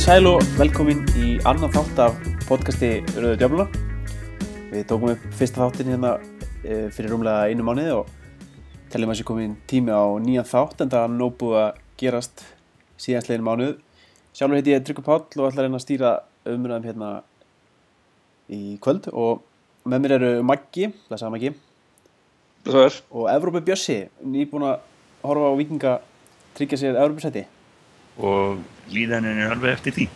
Komið sæl og velkomin í annan þátt af podcasti Rauðu Djöfluna. Við tókum upp fyrsta þáttin hérna e, fyrir rúmlega einu mánuði og teljum að þessi komin tími á nýjan þátt en það er nóg búið að gerast síðanslegin mánuð. Sjálfur heiti ég Tryggur Páll og ætla að reyna að stýra umræðum hérna í kvöld og með mér eru Maggi, sagði Maggi, er. og Evrópi Bjössi, nýbúin að horfa á vikinga tryggja sér Evrópisæti. Og líðanin er alveg eftir því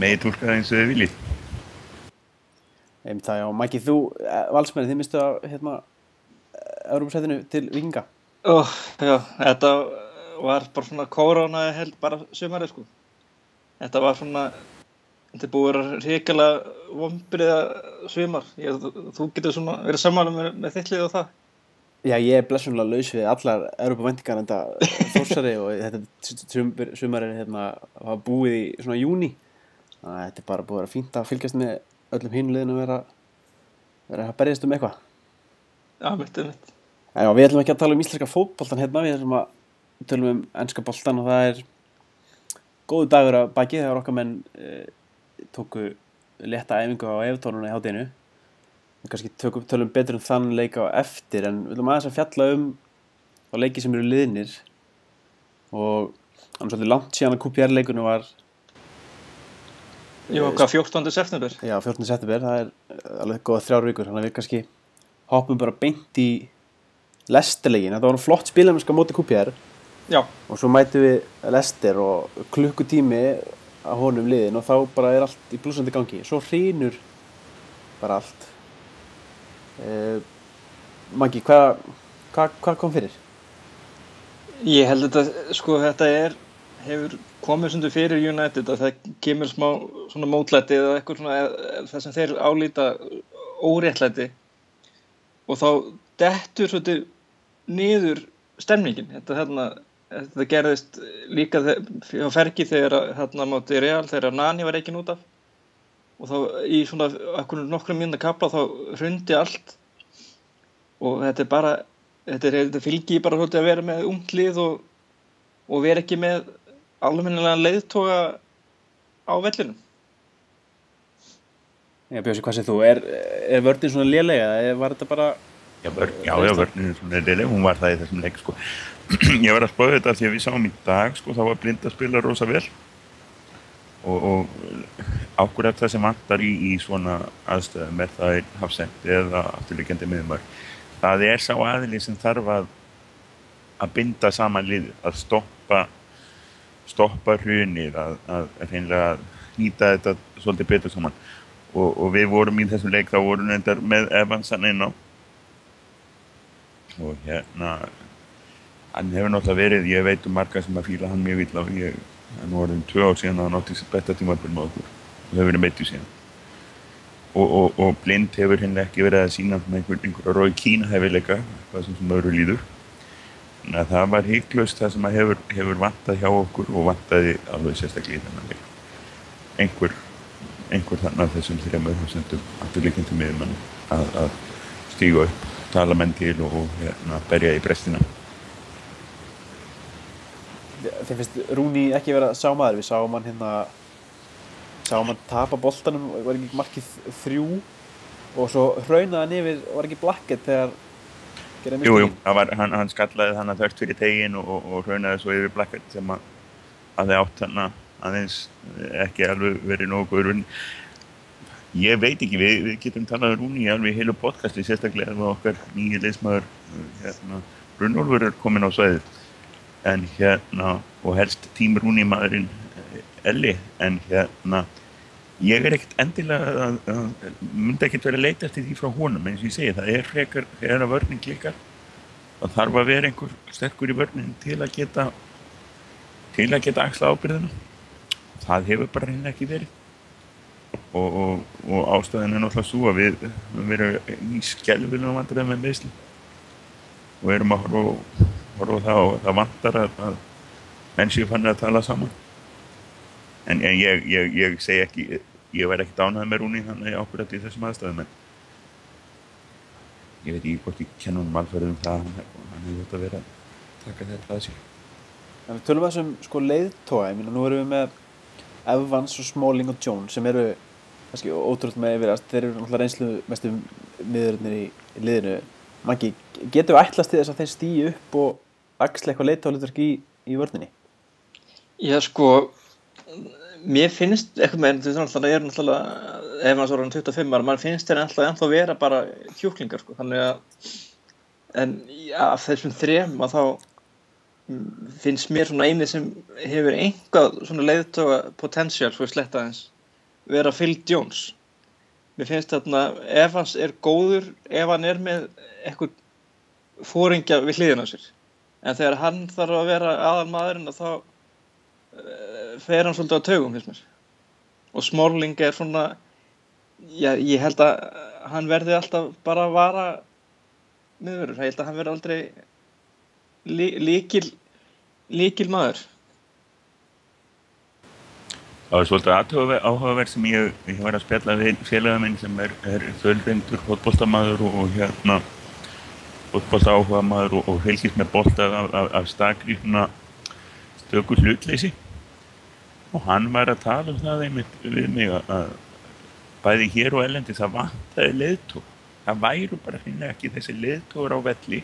megi tólka það eins og þið viljið Einmitt það, já, Maggi, þú, eh, valsmenni, þið mistu að hérna, Európa-sætinu til Vikinga. Ó, já, þetta var bara svona korona held bara sumarið sko. Þetta var svona, þetta er búið að vera hrikalega vombriða þú, þú getur svona verið samanlega með, með þittlið og það. Já, ég er blessunlega laus við allar Európa-vendingar en það þórsari og þetta sumar, er hérna, var búið í svona júni. Þannig að þetta er bara búið að fínt að fylgjast með öllum hinliðinu að vera, vera að berjast um eitthvað. Já, mitt mitt. Já, við ætlum ekki að tala um íslenska fótboltan hérna, við ætlum að tölum um ennska boltan og það er góðu dagur að baki þegar okkar menn e, tóku leta æfingu á eftónuna í hátinu. Kannski tökum, tölum betur um þann leik á eftir en við ætlum aðeins að fjalla um á leiki sem eru liðnir og hann er svolítið langt síðan að QPR-leikunum var Jú, hvað, 14. september? já, 14. september, það er eh, alveg góða þrjár vikur, þannig að við kannski hoppum bara beint í lestarleikin, þetta var flott spilamennska móti QPR Já, og svo mætum við Lester og klukkutími að honum liðin og þá bara er allt í blúsandi gangi svo hrýnur bara allt uh, Maggi, hvað hva, hva kom fyrir? ég held þetta, sko, þetta er, hefur komið sundur fyrir United að það kemur smá svona mótlæti eða eitthvað svona eh, það sem þeir álíta óréttlæti. Og þá dettur svolítið niður stemningin. Þetta, hérna, þetta gerðist líka þe- á fergi þegar að, hérna mátti Real þegar Nani var ekki út af og þá í svona nokkrum mínuna kapla þá hrundi allt. Og þetta er bara þetta, er, þetta fylgir bara svolítið að vera með ungt lið og, og vera ekki með almennilega leiðtoga á vellinum. Já, Bjósi, hvað séð þú? Er, er vörðin svona lélega eða var þetta bara já, vörn, já, já, vörnin er svona reyðileg hún var það í þessum leik sko. ég var að spáða þetta því að við sáum í dag sko, þá var blind að spila rosa vel og, og ákveðat það sem vantar í, í svona aðstöðum er það er hafsend eða afturleikjandi miðumar það er sá aðili sem þarf að að binda saman lið að stoppa stoppa hrunið að, að reynlega nýta þetta svolítið betur saman. Og, og við vorum í þessum leik þá vorum við endar með Evansan inn á. Og hérna hann hefur náttúrulega verið, ég veit um marga sem að fíla hann mjög vill á ég, hann voru um tvö ár síðan að hann átti sér besta tímarbyrn með okkur. Og hefur verið meittu síðan. Og, og, og blind hefur henni ekki verið að sína með einhver, einhverja rói kína hefileika hvað sem sem öðru líður. Þannig að það var hygglust það sem hefur, hefur vantað hjá okkur og vantaði alveg sérstaklega í þennan leik. Einhver einhver þannig að þessum þrejum öðhundsendum afturleikjandi miðumann að, að stígu upp, tala menn til og hérna, berja í brestina þið finnst Rúni ekki vera sá maður við sáum hann hérna sáum hann tapa boltanum var ekki markið þrjú og svo hraunaði hann yfir var ekki blacket þegar gerði Jú, jú, mistökin. það var, hann, hann skallaði hann að þörst fyrir tegin og, og, og hraunaði svo yfir blakkvætt sem að, að þið átt hann aðeins ekki alveg verið vinn. Ég veit ekki, við, við getum talað um Rúni í alveg heilu podcasti, sérstaklega okkar nýja leismæður, hérna, Brunólfur er komin á svæðið, en hérna, og helst tím Rúni maðurinn eh, Elli, en hérna, ég er ekkert endilega myndi ekkert vera að leita eftir því frá honum eins og ég segi, það er frekar þegar að vörnin klikkar það þarf að vera einhver sterkur í vörnin til að geta til að geta axla ábyrðina það hefur bara reynilega ekki verið. Og, og, og ástæðin er náttúrulega svo að við við verum í skelvilegum vandræðum með meðsli og erum að horfa, á- það og það vantar að, að menn séu fannir að tala saman. En, en ég, ég, ég segi ekki ég væri ekkert ánægð með Rúni þannig ákveðat í þessum aðstæðum en ég veit ekki hvort ég kenna honum alferðum það hann, hefur þetta verið að taka þetta að sér. Við tölum þessum sko leiðtóa, ég minna nú erum við með Evans og Smalling og Jones sem eru kannski ótrúlega með yfirast, þeir eru náttúrulega reynslu mestu miðurinnir í, í liðinu. Maggi, getur við ætlast til þess að þeir stýju upp og axla eitthvað leiðtóliturk í, í vörninni? Já sko, mér finnst eitthvað með, veist náttúrulega, ég er náttúrulega, ef maður svo er 25 ára, mann finnst þeir náttúrulega ennþá vera bara kjúklingar sko, þannig að, en af þessum þrem að þá finnst mér svona eini sem hefur einhvað svona leiðtoga potential svo sletta eins vera Phil Jones mér finnst þarna ef hans er góður ef hann er með eitthvað fóringja við hliðina sér. En þegar hann þarf að vera aðal maðurinn þá uh, fer hann svolítið á taugum finnst mér. Og Smalling er svona já, ég held að hann verði alltaf bara að vara miðverður, ég held að hann verði aldrei líkil líkil maður Það var svolítið áhugaverð sem ég, ég var að spjalla við félagamenn sem er, er þöldendur fótbolltamaður og, hérna fótbollta áhuga maður og, og fylgist með bolta af, af, af stakri stökur hlutleysi. Og hann var að tala um það einmitt við mig að bæði hér og elendi það vantaði leðtó það væru bara finna ekki þessi leðtóra á velli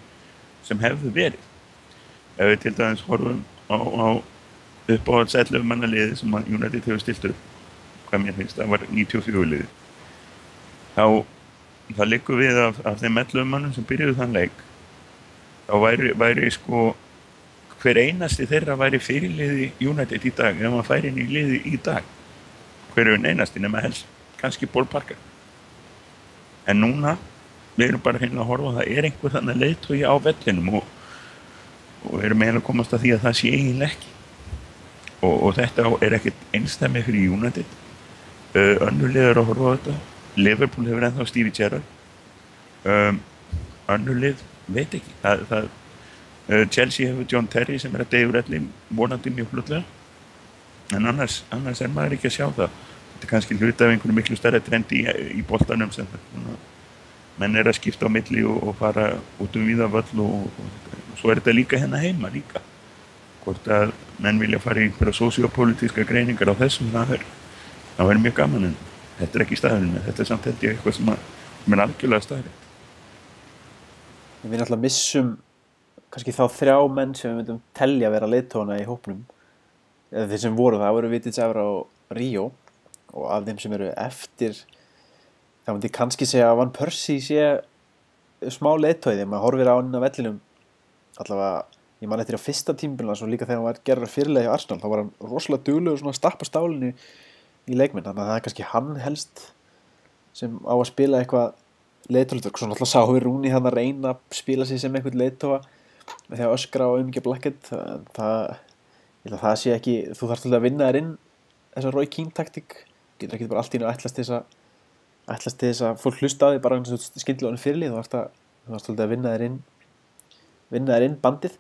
sem hefðu verið. Ef við til dæmis horfum á, á uppáhalds 11 manna liði sem að United hefur stilt upp hvað mér finnst, það var 94 liði þá það likur við af, af þeim 11 mannum sem byrjuðu þann leik. Þá væri, væri sko hver einasti þeirra væri fyrirliði United í dag ef maður færi inn í liði í dag. Hver er einasti nema helst kannski Ból Parker. En núna við erum bara hérna að horfa það er einhver þannig leiðtói á vellinum og og erum eiginlega að komast að því að það sé eiginlega ekki og, og þetta er ekkert einstæmi fyrir United. Uh, önnulið er að horfa á þetta. Liverpool hefur ennþá Stevie Gerrard. Um, önnulið veit ekki. Það, það, uh, Chelsea hefur John Terry sem er að degur allir vonandi mjög flutlega en annars, annars er maður ekki að sjá það. Þetta er kannski hluta af einhvern miklu stærra trendi í, í boltanum sem menn er að skipta á milli og, og fara út um viðavöll og, og svo er þetta líka hérna heima líka hvort að menn vilja fara í einhverja sociopolítiska greiningar á þessum það er, það er mjög gaman en þetta er ekki staðurinn. Þetta er samt ég eitthvað sem, er algjörlega staðurinn Við náttúrulega missum kannski þá þrjá menn sem við myndum tellja að vera leittóna í hópnum. Eða þeir sem voru það voru Vitins Efra og Ríó. Og af þeim sem eru eftir þá myndi ég kannski segja að Van Persie sé smá leittóið þegar maður horfir á hann á vellinum. Allavega, ég man eftir á fyrsta tímbilna svo líka þegar hann var gerðar fyrirlega í Arsenal þá var hann rosalega duglegur svona að stappa stálinu í leikminn, þannig að það er kannski hann helst sem á að spila eitthvað leitólitur, svo náttúrulega sá við Rúni hann að reyna að spila sig sem eitthvað því að öskra á umgja blackett. Það, það, það sé ekki þú þarfst að vinna þér inn þessa Roy Keane taktík, getur ekki bara allt í nú ætlast til þess að ætlast til þess að fólk hlusta á því bara hann fyrirlið, þú þarfst að vinna þér inn vinna þær inn bandið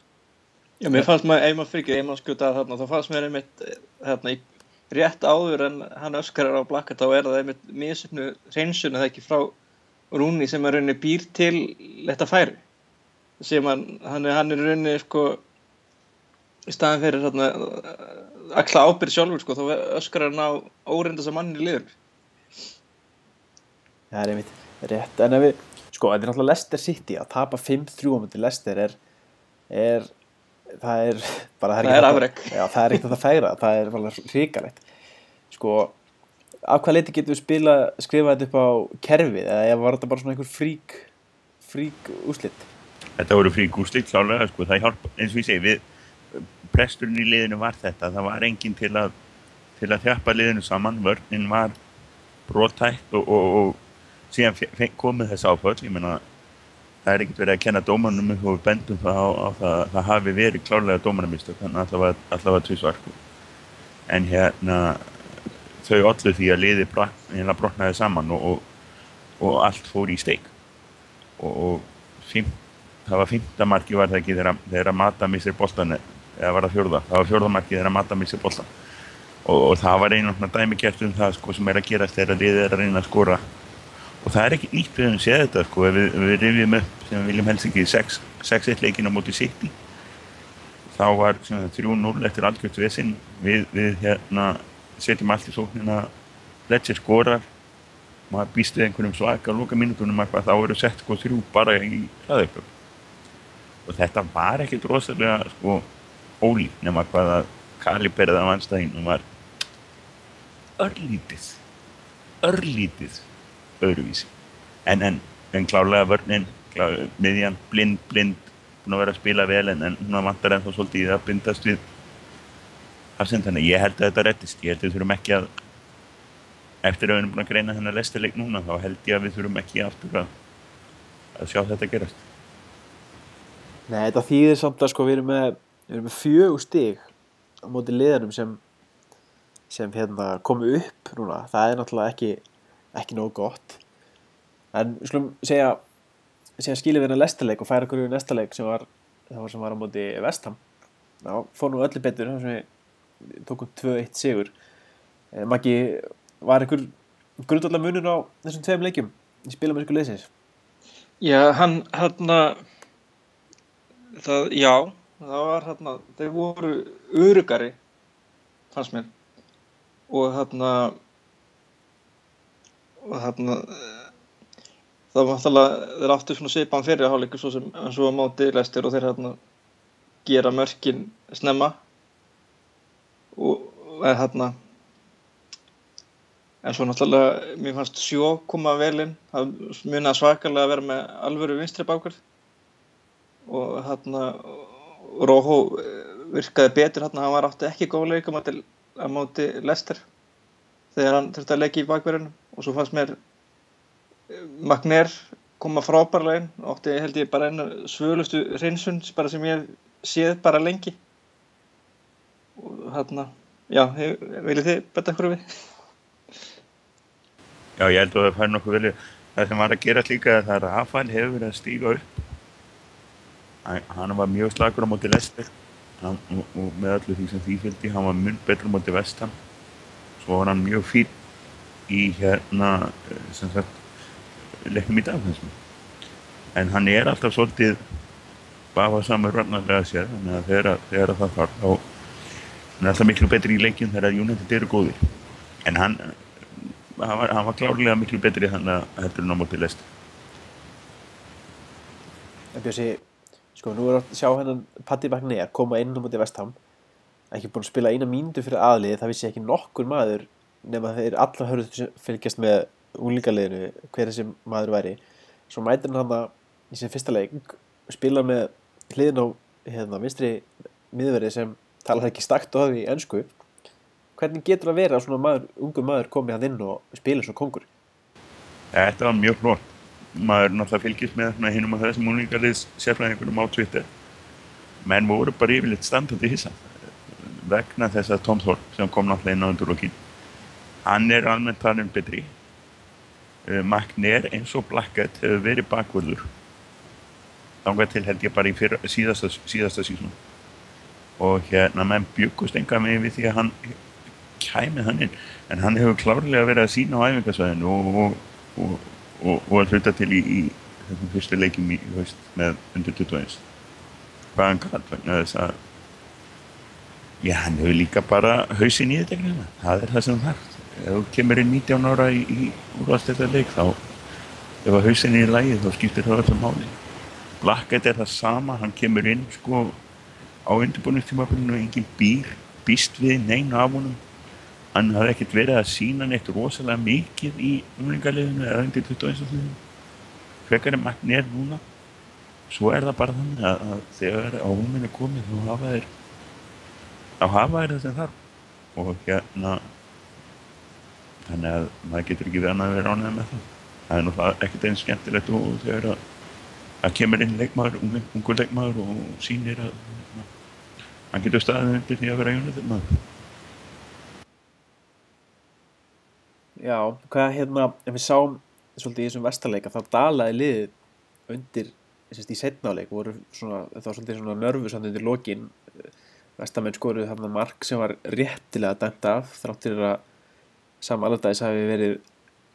Já, mér fannst maður, ef maður fyrir einmann skutað þarna, þá fannst mér einmitt hérna, rétt áður en hann öskarar á blakka, þá er það einmitt mísöfnu reynsuna það ekki frá Rúni sem er rauninni býr til þetta færi. Sem hann, hann er, rauninni sko í staðan fyrir hérna alltaf ábyrð sjálfur sko, þá öskarar hann á óreindast að manni í liður. Það er einmitt rétt, en ef við sko, þetta er náttúrulega Leicester City að tapa 5-3 á mútið Leicester er, er það er bara það er afreg já, það er ekkert að færa, það er bara hrikalegt. Sko, af hvað leiti getur við spila, skrifa þetta upp á kerfið, eða var þetta bara svona einhver frík frík úslitt Þetta voru frík úslitt, klálega sko, það hjálpa, eins og ég segi, við presturinn í liðinu var þetta, það var enginn til að til að þjapa liðinu saman, vörnin var brótætt og, og, og síðan komið þess áföll. Ég menna það er ekkert verið að kenna dómanum og við bendum það á, á það það hafi verið klárlega dómanamistök þannig að allavega tvísvar en hérna þau allir því að liði hérna brotnaði saman og, og, og allt fór í steik. Og, og fim, það var fymtamarki var það ekki þegar að mata missir bóltan eða var það fjörða, það var fjörðamarki þegar að mata missir bóltan og það var einu dæmi gert um það sko, sem er að gerast þegar liðið er að reyna að skora og það er ekki nýtt við að segja þetta sko, við, við rifjum upp sem við viljum helst ekki 6-1 leikinu á móti City þá var 3-0 eftir algjört vesinn við, við hérna setjum allt í sóknina Ledger skorar maður býst við einhverjum svaka lóka mínutunum þá eru sett sko þrjú bara í hraðauppöf og þetta var ekkert rosalega sko ólík nema hvað að kaliberið af anstæðinum var örlítið örlítið öðruvísi. En, en, en klálega vörnin klá, miðjan blind, blind búin að vera að spila vel en, en hún vantar ennþá svolítið í að bindast við Hafsend þannig ég held að þetta rettist ég held að við þurfum ekki að eftir að við erum búin að greina þennan lestileik núna þá held ég að við þurfum ekki aftur að, að sjá þetta gerast. Nei, þetta þýðir samt að sko við erum með, með fjögur stig á móti liðanum sem sem hérna komu upp núna. Það er náttúrulega ekki ekki nógu gott. En við skulum segja segja skilja við hennar lestileik og færa okkur í næsta leik sem var, sem var á móti Vestham þá fór nú öllu betur að tókum 2-1 sigur. Eh, Maggi, var einhver grundvallar munur á þessum tveim leikjum í spilamennsku leysins? Já, hann hérna það, já það var hérna, þeir voru örugari fannst mér. Og hérna og hérna það var náttúrulega þeir áttu svona svipan fyrir að háleikur svo sem eins og á móti lestir og þeir hérna gera mörkin snemma. Og hérna en svo náttúrulega mér fannst sjó koma vel inn. Það muni að svakalega að vera með alvöru vinstri bákvörð og hérna Róhó virkaði betur hérna, hann var átti ekki góð leik á móti Lester þegar hann þurfti að leiki í bakverðinu og svo fannst mér Magnér koma frábærlega inn og átti held ég bara einu svölustu hreinsun bara sem ég séð bara lengi. Og hérna já, viljið þið betta ykkur við? Já, ég held að það fær nokkuð velið það sem var að gera líka það er að Rafael hefur verið að stíga upp. Hann var mjög slagur á móti Lester hann, og, með öllu því sem því fylgdi hann var mjög betur á móti Vestham svo var hann mjög fín í hérna sem sagt leiknum í dag en hann er alltaf svolítið bafa samar rannarlega sér þannig að þegar, þegar það þarf þá hann er alltaf miklu betri í leikjum þegar United eru góðir. En hann hann var, hann var klárlega miklu betri þannig að heldur hann á móti lest En Björsi sko nú er að sjá hennan Patti Magnér koma inn á móti Vestham ekki búin að spila eina míndu fyrir aðlið það vissi ekki nokkur maður nema þeir allar hörðu fylgjast með úlíkaliðinu hver þessi maður væri. Svo mætir hann hann í sin fyrsta leik spila með hliðin á hérna, vinstri miðverði sem talar ekki stakt og hafi í ennsku hvernig getur það verið að svona maður, ungu maður komi hann inn og spila svo kongur? Þetta var mjög flott. Maður náttúrulega fylgjast með hinnum á þessum úlíkaliðs sérflæðingunum á Twitter. Menn voru bara yfirleitt standandi hissa vegna þess að Tom Thorpe sem kom náttúrulega inn á undirlokkin hann er almennt talin betri. Uh, Magnér eins og Blackett hefur verið bakvöldur þángar til held ég bara í fyrra, síðasta, síðasta sísón og hérna menn byggust enga með við því að hann kæmið hann inn. En hann hefur klárlega verið að sína á æfingarsvæðinu og, og, og, og að hluta til í, í þessum fyrstu leikim í höst með undir 21 hvað hann galt vegna þess að já hann hefur líka bara hausin í þetta það er það sem það er ef þú kemur inn 19 ára í, í úrvastættar leik þá ef að hausin er í lægi þá skiptir það alltaf máli. Blackett er það sama, hann kemur inn sko á undirbúinustímafélinu og enginn býr, býst við neina af honum. Hann hafði ekkert verið að sína neitt rosalega mikið í umlingarleginu eða undir 21. frekar er Magnér núna. Svo er það bara þannig að, þegar á hún er komið þá hafa þeir þá hafa það sem þarf. Og hérna þannig að maður getur ekki verið að vera ánægða með það. Það er náttúrulega ekkert einn skemmtilegt og þegar að, að kemur inn leikmaður, ungur leikmaður og sýnir að na, hann getur staðið undir því að vera jónið maður Já, hvað hérna ef við sáum svolítið í þessum vestarleika þá dalaði liðið undir í setnáleik voru svona, það var svolítið svona nörfu samt undir lokin vestamenn skoruð þarna mark sem var réttilega dæmt af þráttir að Sam Allardyce hafi verið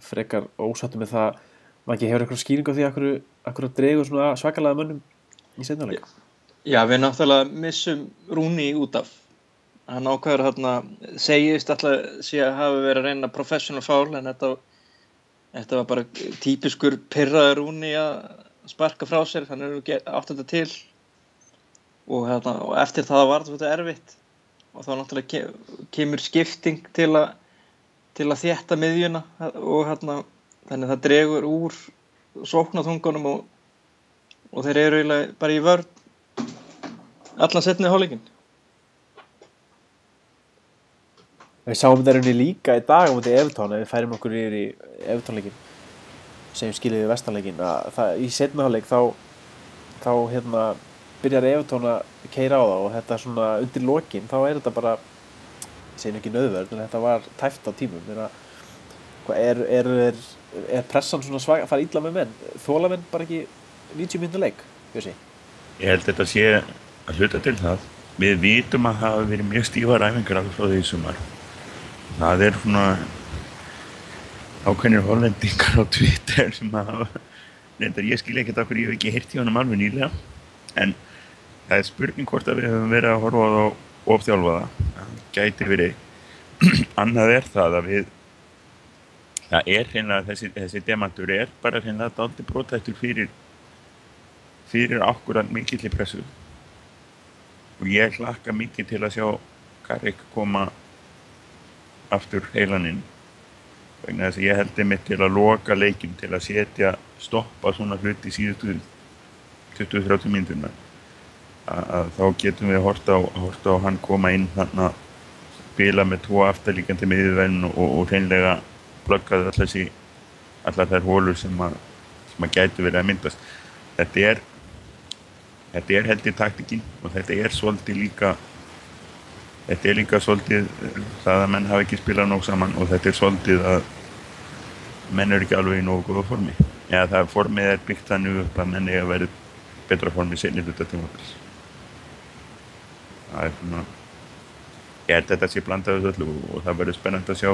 frekar ósattu með það. Maður ekki hefur eitthvað skýring á því að hverju dregur svakalega mönnum í setnáleika Já, við náttúrulega missum Rúni út af. Hann ákveður hérna, segist alltaf sé að hafa verið að reyna professional foul en þetta, þetta var bara típiskur pyrraður Rúni að sparka frá sér, þannig að hann átti þetta til og, hérna, og eftir það var þetta erfitt. Og þá náttúrulega kemur skipting til að, til að þétta miðjuna. Og hérna, þannig að það dregur úr sóknatungunum og, og þeir eru bara í vörð allan setnið hálfleikin Við sáum þetta rauninni líka í dag á mútið Evertón ef við færim okkur yfir í Evertónleikin sem skiljið við vestanleikin það, í setnið hálfleik þá þá hérna byrjar Evertón að keira á það og þetta svona undir lokin þá er þetta bara ég segin ekki nöðverð en þetta var tæft á tímum. Er, er, er, er pressan svona svag að fara ítla með menn? Þóla menn bara ekki 90 minnur leik Björsi? Ég held þetta sé að hluta til það. Við vitum að það hafa verið mjög stífa ræfingar alveg frá því sumar. Það er svona ákveðnir hollendingar á Twitter sem að reyndar ég skilja ekkert okkur, ég hef ekki hirt í honum alveg nýlega en það er spurning hvort að við höfum verið að horfa á það og ofþjálfa það gæti verið. Annað er það að við það er hreinlega þessi, þessi demantur er bara hreinlega daldi brótættur fyrir fyrir okkur að mikill í pressu. Og ég hlakka mikið til að sjá Karik koma aftur heilaninn vegna þess að ég held einmitt til að loka leikin til að setja stoppa svona hluti síðustu 20-30 mínuturna að þá getum við horta á, horta á hann koma inn þannig að spila með tvo aftalíkandi miðurvenn og, og hreinlega blöggaði allar, þær hólur sem að, sem að gætu verið að myndast. Þetta er þetta er held í taktikinn og þetta er svolítið líka þetta er líka svolítið það að menn hafa ekki spilað nóg saman og þetta er svolítið að menn eru ekki alveg í nógu góða formi. Eða það formið er byggt þannig upp að menn er að vera betra formi senir af tímaféls það er svona ég held að þetta sé blandaðið öllu? Og það verður spennand að sjá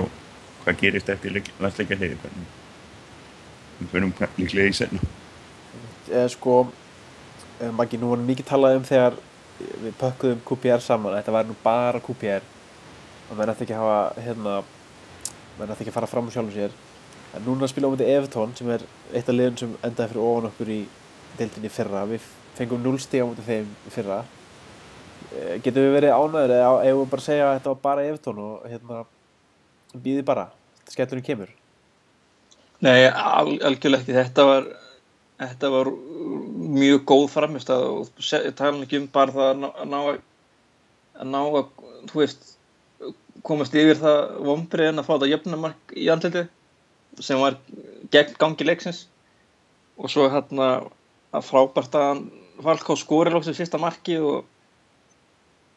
hvað gerist eftir landsleika hliði við verðum líklega í senna eða sko Maggi, nú var mikið talað um þegar við pökkuðum QPR saman þetta var nú bara QPR og maður ætti ekki að hafa hérna, maður ætti ekki að fara fram á sjálfum sér. En núna spila á mútið Evertón sem er eitt af liðun sem endaði fyrir ofan okkur í deildinni fyrra. Við fengum 0 stíg á mútið þeim fyrra eh, getur við verið ánæður eða hefur við bara að segja að þetta var bara Evertón og hérna býði bara, skellurinn kemur? Nei, al algjörlega ekki. Þetta var þetta var mjög góð framist og tala ekki um bara það að ná að, að, ná að veist komast yfir það vombrið en að fá það jöfnumark í andliti sem var gegn gangi leiksins. Og svo hérna að frábært að Valkó skóri lóksið fyrsta marki og,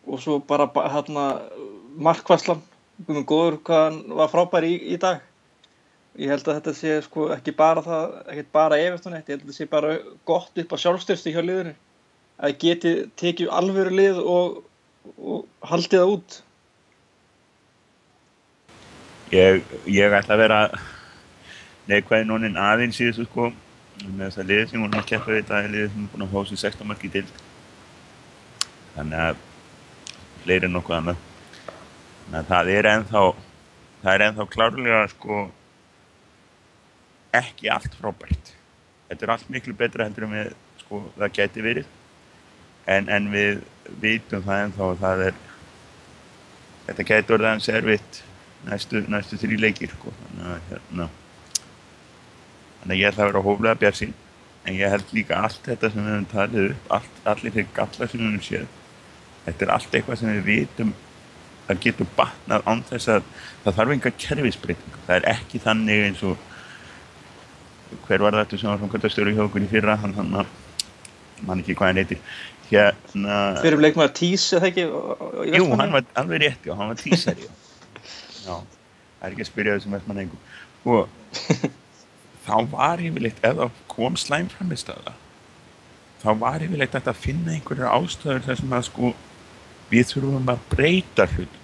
og svo bara hérna markværslan um góður hvað hann var frábær í, í dag. Ég held að þetta sé sko ekki bara það, ekki bara eftir ég held að þetta sé bara gott upp á sjálfstyrstu hjá liðinu. Að geti tekið alvöru lið og, og haldið það út. Ég, ég ætla að vera neikvæði nónin aðeins í þessu sko. Með þess að lið sem hún har keppað þetta er lið sem er búin að hósa 16 marki til þannig að fleiri en nokkuð annað. Þannig að það er ennþá það er ennþá klárlega sko ekki allt frábært. Þetta er allt miklu betra heldur en við sko það geti verið. En, en við vitum það en þá það er þetta geti orðið aðeins erfitt næstu, næstu þrjí leikir sko. þannig að hérna þannig að ég ætla að vera hóflega björnsinn en ég held líka allt þetta sem við höfum talið upp allt, allir þeir gallar sem við höfum séð þetta er allt eitthvað sem við vitum. Það getur batnað án þess að það þarf enga kerfisbreyting það er ekki þannig eins og hver var þetta sem var framkvæmtastöru hjá okkur í fyrra? Hann hann mann ekki hvað hann heiti hérna fyrir leikmaður? Tís eða ekki jú hann var alveg rétt já hann var Tísar já. Það er ekki að spyrja þessum vettmann einhver og þá var yfirleitt það kom slæm framistöða þá var yfirleitt að finna einhverja ástöður þar sem að sko við þurfum að breyta hlut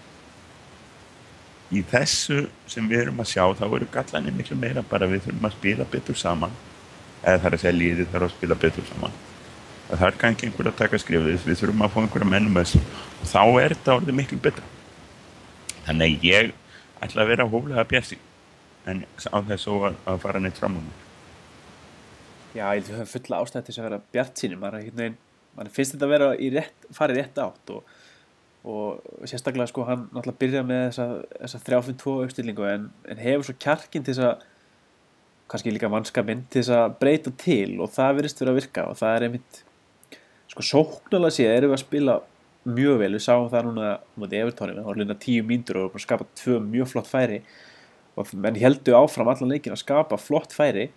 í þessu sem við erum að sjá þá eru gallanir miklu meira bara við þurfum að spila betur saman. Eða það er að segja líðið þarf að spila betur saman. Það er kannski einhver að taka skrifið við þurfum að fá einhverja mennum þessu. Og þá er þetta orðið miklu betra. Þannig að ég ætla að vera hóflega bjassi en á þessu að, fara neitt fram á mér. Já, ég höfum fulla ástæði til þess að vera bjart sínum maður finnst þetta að vera í rétt, farið rétt átt og, og sérstaklega sko hann náttúrulega byrja með þessa, þessa 3-5-2 uppstillingu en, en hefur svo kjarkin til þess að kannski líka mannskapinn til þess að breyta til og það verist verið að virka. Og það er einmitt sko sóknarlega séð erum við að spila mjög vel, við sáum það núna mútið Evertóni, við horfum lína tíu mínútur og skapað tvö mjög flott færi. Og menn heldur áfram allan leikin að skapa flott færi.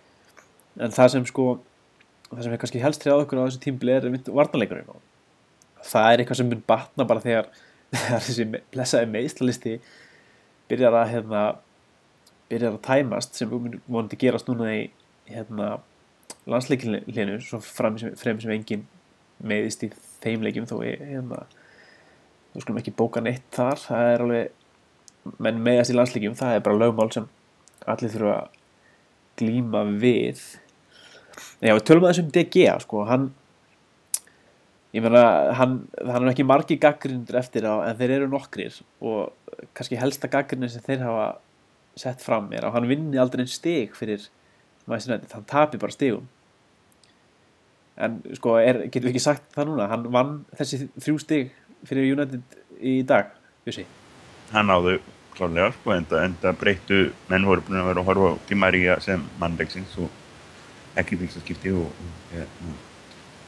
En það sem sko það sem er kannski helst trjáð okkur á þessu tímbli er varnarleikurinn. og það er eitthvað sem mun batna bara þegar, þegar þessi lesaði meðslalisti byrjar að hérna, byrjar að tæmast sem vonandi gerast núna í hérna, landsleikinleinu svo frem sem, sem engin meðist í þeim leikjum þó hérna, þú skulum ekki bóka neitt þar. Það er alveg menn meðast í landsleikim það er bara lögmál sem allir þurfa að glíma við. Já, við tölum að þessum DG sko, hann ég meina, hann, hann er ekki margi gaggrindur eftir á, en þeir eru nokkrir. Og kannski helsta gaggrinin sem þeir hafa sett fram er að hann vinni aldrei einn stig fyrir United, hann tapir bara stigum. En sko, er, getur við ekki sagt það núna? Hann vann þessi þrjú stig fyrir United í dag, Jussi Hann áðu klálega, sko, enda, enda breyttu menn voru búin að vera að horfa á Di Maria sem mannleiksins og ekki fyrsta skipti og, og ja,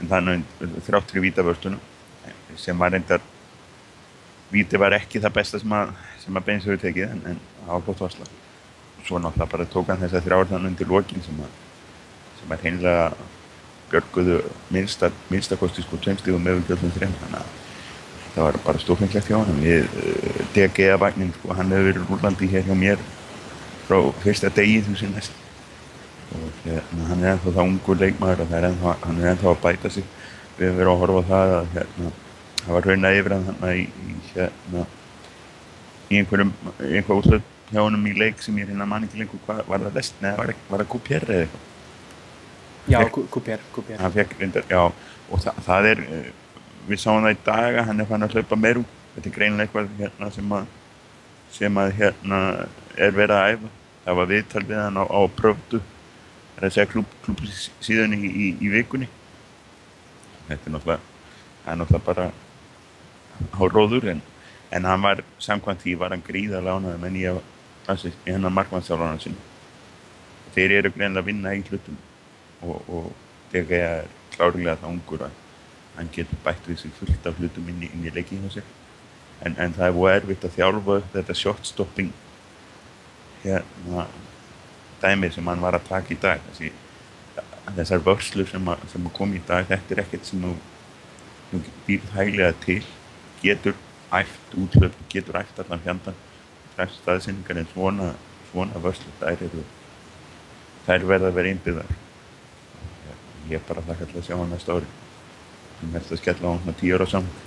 en þannig þráttur í vítavörstunum sem var reyndar víti var ekki það besta sem að, að beins hefur tekið en, en áhlótt varsla. Og svo náttúrulega bara tók hann þess að þrjáður þannig undir lokin sem að sem að heimlega björguðu minnsta, minnsta kosti sko tveimstíðum með umgjörðum þreim þannig að það var bara stofenglegt hjá hann við uh, DG-vagnin sko hann hefur verið rúlandi hér hjá mér frá fyrsta degi þú sé næst og hérna, hann er ennþá það ungu leikmaður og er ennþá, hann er ennþá að bæta sig. Við hefum verið að horfa á það að hérna, það var raunað yfir hann í, í, hérna, í einhverjum einhver útlöð hjá hann í leik sem ég reyna mann ekki lengur hvað var það lest, neða var, var það Kupér eða eitthvað? Já, Kupér, Kupér hann fekk reyndar, já og það, það er, eh, við sáum það í dag að hann er fann að hlaupa meir út. Þetta er greinilega eitthvað hérna sem að sem að hérna er verið að æfa. Það var viðtal við hann á, á pröftu það er að segja klub, klub síðan í, í, í vikunni. Þetta er náttúrulega það er náttúrulega bara á róður en, en hann var samkvæmt því var hann gríðarlega ánægð menn að í hennar markmannstjálfana sinni þeir eru greinlega að vinna í hlutum og, og þegar ég er klárlega það ungur að hann getur bætt við sig fullt af hlutum inn í, inn í leikinu sér. En, en það er búið erfitt að þjálfa þetta shot stopping hérna dæmið sem hann var að taka í dag Þessi, þessar vörslur sem, sem kom í dag þetta er ekkert sem þú býrð hæglega til getur æft útlöp getur æft allan fjandan staðsynningar en svona, svona vörslur þær eru þær verða að vera einbyggðar ég er bara þakka til að sjá hann næsta ári. Sem helst að skella á hann tíur á saman.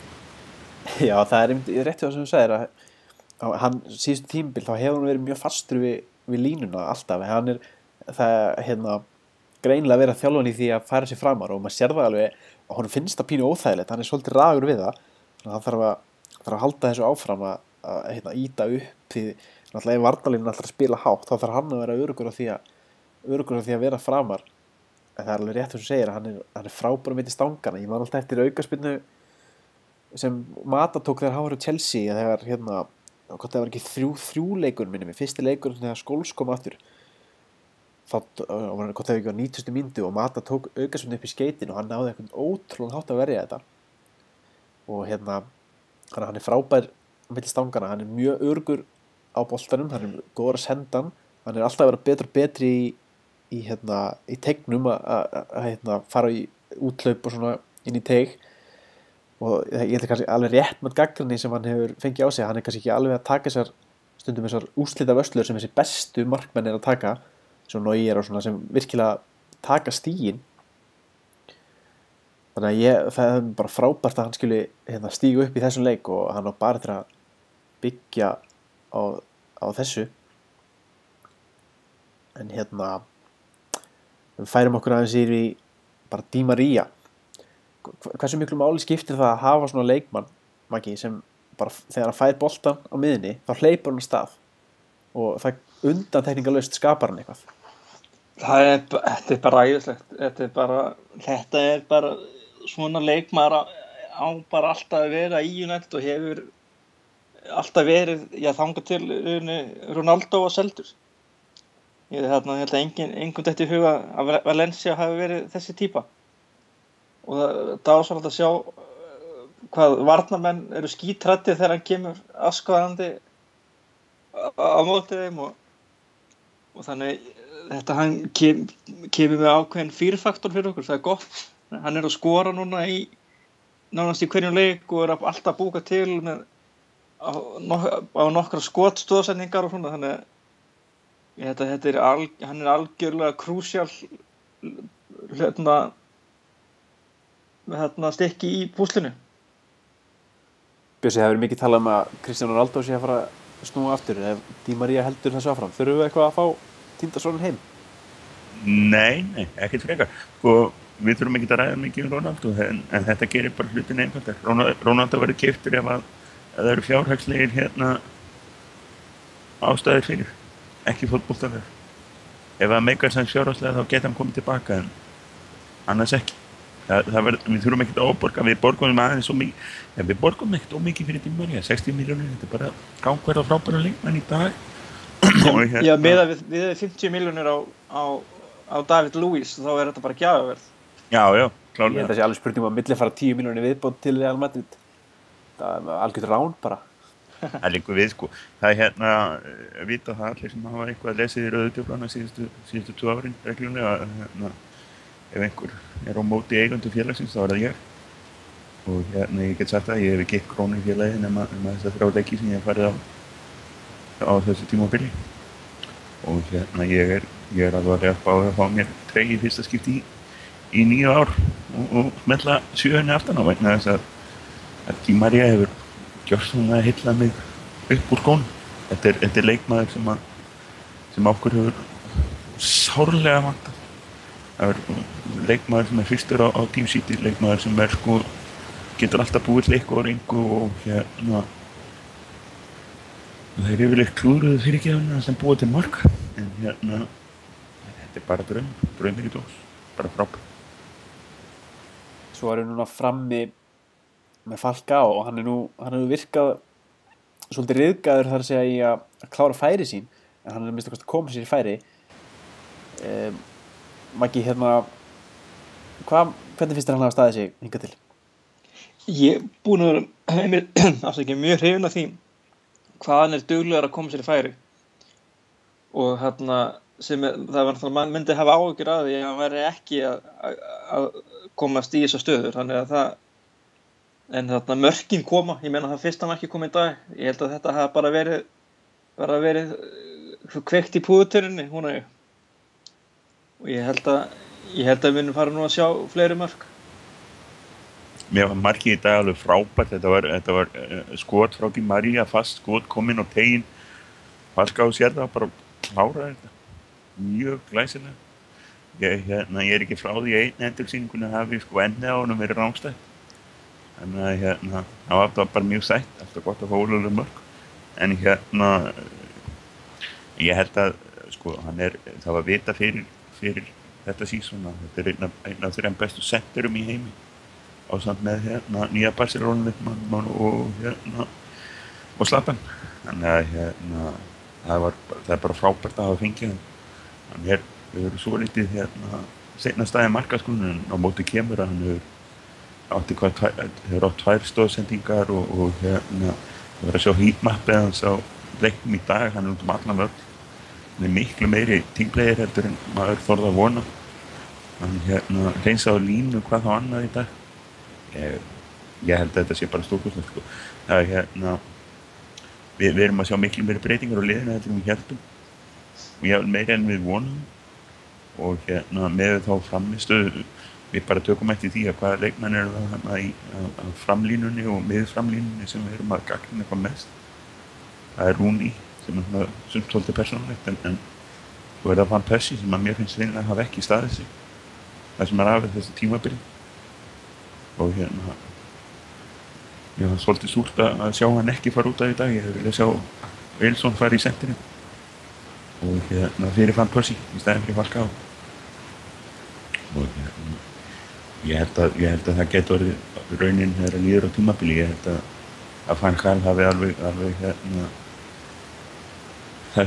Já það er einmitt rétti á sem þú segir að hann síðustu tímbil þá hefur hann verið mjög fastur við við línuna alltaf hann er það hérna greinlega verið að þjálfa í því að færa sér framar og maður sér það alveg og hann finnst það pínu óþægilegt hann er svolítið ragur við það. Þannig að það þarf að, þarf að halda þessu áfram að, að hérna, íta upp því náttúrulega ef Vardalín alltaf spila hátt þá þarf hann að vera örugur á því að örugur á því að vera framar. En það er alveg rétt sem þú segir hann er, er frábærum mitt í stangana ég man alltaf eftir aukarspinnu sem Mata tók þegar hann var á Chelsea þegar hérna hvort það var ekki þrjú, þrjú leikur minni með fyrsti leikur þegar skóls kom aftur þá var hvort það ekki á 90. myndu og Mata tók aukarsvönd upp í skeitin og hann náði eitthvað ótrúlega hátt að verja þetta. Og hérna hann er frábær millir stangana, hann er mjög örgur á boltanum, hann er góður að senda hann. Hann er alltaf að vera betur og betri í, í, hérna, í tegnum að hérna, fara í útlaup og svona inn í teg og ég held kannski alveg rétt með gaggrinni sem hann hefur fengið á sig. Hann er kannski ekki alveg að taka þessar stundum þessar úslita vöslur sem þessi bestu markmenn er að taka sem Nóir og svona sem virkilega taka stígin þannig að ég, það er bara frábært að hann skilji hérna, stígu upp í þessum leik og hann á bara til að byggja á, á þessu. En hérna við færum okkur aðeins í bara Di Maria. hva- hversu miklu máli skiptir það að hafa svona leikmann Maggi, sem bara þegar hann fær boltan á miðinni þá hleypur hann stað og það undantekningalöst skapar hann eitthvað Það er, þetta er bara æðislegt. Þetta er bara, þetta er bara svona leikmaður á, á bara alltaf að vera í United og hefur alltaf verið, já þanga til Ronaldo og Seldur. Ég held að engin, engum þetta í huga að Val- Valencia hafi verið þessi típa. Og það, var svolítið að sjá uh, hvað varnamenn eru skítrættið þegar hann kemur askvaðandi á, mótið þeim og, og þannig þetta hann kem, kemur með ákveðin fyrfaktor fyrir okkur, það er gott. Hann er að skora núna í nánast í hverjum leik og er að alltaf búka til með á, nok á nokkra skotstóðsendingar og svona þannig að að þetta er al, hann er algjörlega krúsjál hérna hérna stikki í púslinu Bjössi, það hefur mikið talað um að Kristján Ronaldo sé að fara að snúa aftur ef Di Maria heldur þessu áfram þurfum við eitthvað að fá Tindarssonin heim Nei, nei, ekkert frekar. Sko, við þurfum ekki að ræða mikið um Ronaldo, en, en þetta gerir bara hlutin einfaldar. Ronaldo, Ronaldo verður kiptur ef að, að það eru fjárhagslegir hérna ástæðir fyrir, ekki fótboltaverð. Ef að meikar sanns fjárhagslega þá geta hann komið tilbaka, en annars ekki. Það, það verð, við þurfum ekkert að óborga, við borgum aðeins svo mikið, við borgum ekkert ómikið fyrir tímari, 60 miljónir, þetta er bara gangverð og frábæra leikmann í dag. Og hérna- Já, með að við, við 50 miljónir á, á, á David Lewis þá er þetta bara gjafaverð Já, já, ég klálega. held að sé alveg spurning um að milli fara 10 miljónir viðbót til Real Madrid það er algjörð rán bara Það er líka við sko. Það er hérna, uh, vita það allir sem hafa eitthvað lesið í rauðutjöflana síðustu, síðustu tvo árin reglulega. að, Hérna, ef einhver er á móti eigundu félagsins þá er það ég. Og hérna ég get sagt að ég hef ekki eitt krónu í félagi nema, þess að þrjá leiki sem ég hef farið á, á þessu tímabili. Og hérna ég er, ég er alveg að reyna að fá mér treyji í fyrsta skipti í, í nýju ár og, og smetla sjöunni aftan á vegna þess að, að Di Maria hefur gjör svona að hylla mig upp úr skónum. Þetta er, þetta er leikmaður sem, að, sem okkur hefur sárlega vantað. Það er leikmaður sem er fyrstur á, á Team City, leikmaður sem er sko, getur alltaf búið til eitthvað og reyngu og hérna það er yfirleitt klúðruðu fyrirgeðuna sem búið til mark en hérna þetta er bara draum, draumir í dós bara frábært. svo er hann núna frammi með Falka og hann er nú hann er nú virkað svolítið riðgæður þar að segja í að, að klára færi sín en hann er mist að koma sér í færi um, Maggi hérna hvað, hvernig finnst þér hann hafa staðið sig hingað til? Ég er búin að vera afsækja mjög hrifin af því hvað hann er duglegar að koma sér í færi. Og hérna sem er, það var náttúrulega mann myndi hafa áhyggjur að því að hann væri ekki að, að, að komast í þessar stöður. Þannig að það en þarna mörkin koma, ég meina það fyrsta marki kom í dag, ég held að þetta hafa bara verið bara verið uh, kveikt í púðuturinni, hún er og ég held að ég held að við munum fara nú að sjá fleiri mörk Mér var markið í dag alveg frábært, þetta var, þetta var uh, skot frá Di Maria, fast skot, kominn á tegin, Falka á sér það, bara klára þetta, mjög glæsilega. Ég, hérna, ég er ekki frá því einn endursýningunni hafi sko ennið á honum verið rámstætt. Þannig að hérna, það var bara- mjög sætt, alltaf gott að fá ólulega mörg. En hérna, ég held að, sko, hann er, það var vita fyrir, fyrir þetta sísón að þetta er einn af, af þeirra bestu senterum í heimi. Ásamt með hérna nýja Barcelona og hérna og Slatan þannig að hérna það, var, það er bara frábært að hafa fengið hann. Er, hefur svo litið hérna seinna staði markaskunum á móti kemur að hann hefur átti hvað hefur átt tvær stóðsendingar og, og hérna það var að sjá heatmappið hans á leiknum í dag, hann er út um allan völd er miklu meiri tímplegir heldur en maður þorða að vona. Hann hérna reynsa á línu hvað þá annað í dag. Ég, ég held að þetta sé bara stórkostlegt sko. það er hérna við, við erum að sjá miklu meiri breytingar á liðinu heldur en við heldum og ég vil meira en við vonum og hérna með þá framistöðu við bara tökum eftir því að hvaða leikmenn eru það hérna í framlínunni og með framlínunni sem við erum að gagna eitthvað mest. Það er Rúni sem er svona svolítið persónulegt en, en svo er það Van Persie sem að mér finnst reynilega að hafa ekki staðið sig. Það sem er af þessu tímabili. Og hérna ég var svolítið súrt að að sjá hann ekki fara út af í dag. Ég viljað sjá Wilson fara í sendinu og hérna fyrir fann Percy í stæðin fyrir Falcao. Og hérna ég held að, ég held að það getur raunin þegar það líður á tímabili. Ég held að að Van Gaal hafi alveg, alveg hérna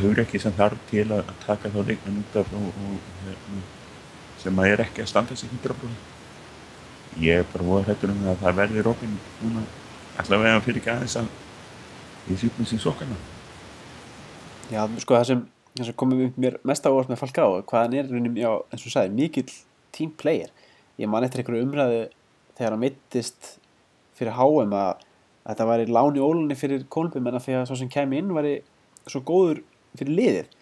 það ekki sem þarf til að taka þá leikmenn út af og, og hérna, sem að er ekki að standa sig 100% ég er bara voða hrættur um að það verði Robin núna allavega fyrir ekki aðeins að ég sýpum sér sokkana Já, sko það sem, það sem komið upp mér mest á orð með Falcao, hvað hann er í rauninni, já, eins og sagði, mikill team player. Ég man eftir einhverju umræðu þegar hann mittist fyrir HM að, að þetta væri lán í ólunni fyrir Kolbum en að því að svo sem kemi inn væri svo góður fyrir liðið.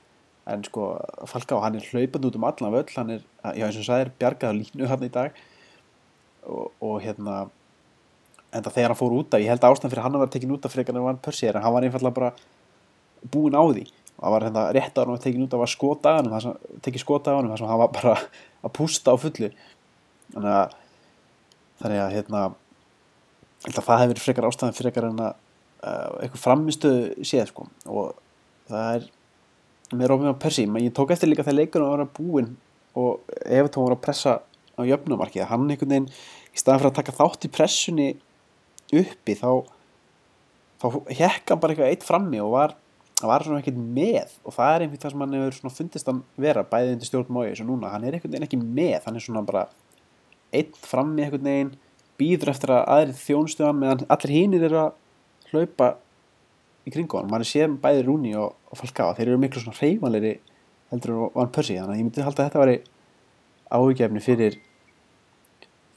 En sko, Falcao, hann er hlaupand út um allan völl, hann er, já, eins og þú sagðir, bjargað línu hann í dag. Og, og hérna, en það þegar hann fór út af, ég held að ástæðan fyrir hann að vera tekin út af frekar en hann er en hann var einfallega bara búinn á því. Og það var hérna rétt á hann og tekin út af að skota hann tekið skota á hann þar sem hann var bara að pústa á fullu. Þannig að þannig að hérna að það hefur frekar ástæðan frekar en að uh, eitthvað framistuðu séð sko. Og það er með Rómi og Persi, ég tók eftir líka þegar leikunum var að búinn og þú var að pressa á jöfnumarkið hann einhvern veginn, í staðan fyrir að taka þátt í pressunni uppi þá þá hekka bara eitthvað eitt frammi og var var svona ekkert með og það er einhvern það sem hann hefur fundist hann vera bæðið undir stjórn mói eins og núna, hann er einhvern veginn ekki með hann er svona bara einn frammi einhvern veginn, býður eftir að aðrið þjónstuðan meðan allir hínir eru að hlaupa í kringu hann, mann er séð bæðið Rúni og, og Falcao, þeir eru miklu svona reymanleiri heldur en Van Persie, þannig að ég myndi halda að þetta væri áhugjefni fyrir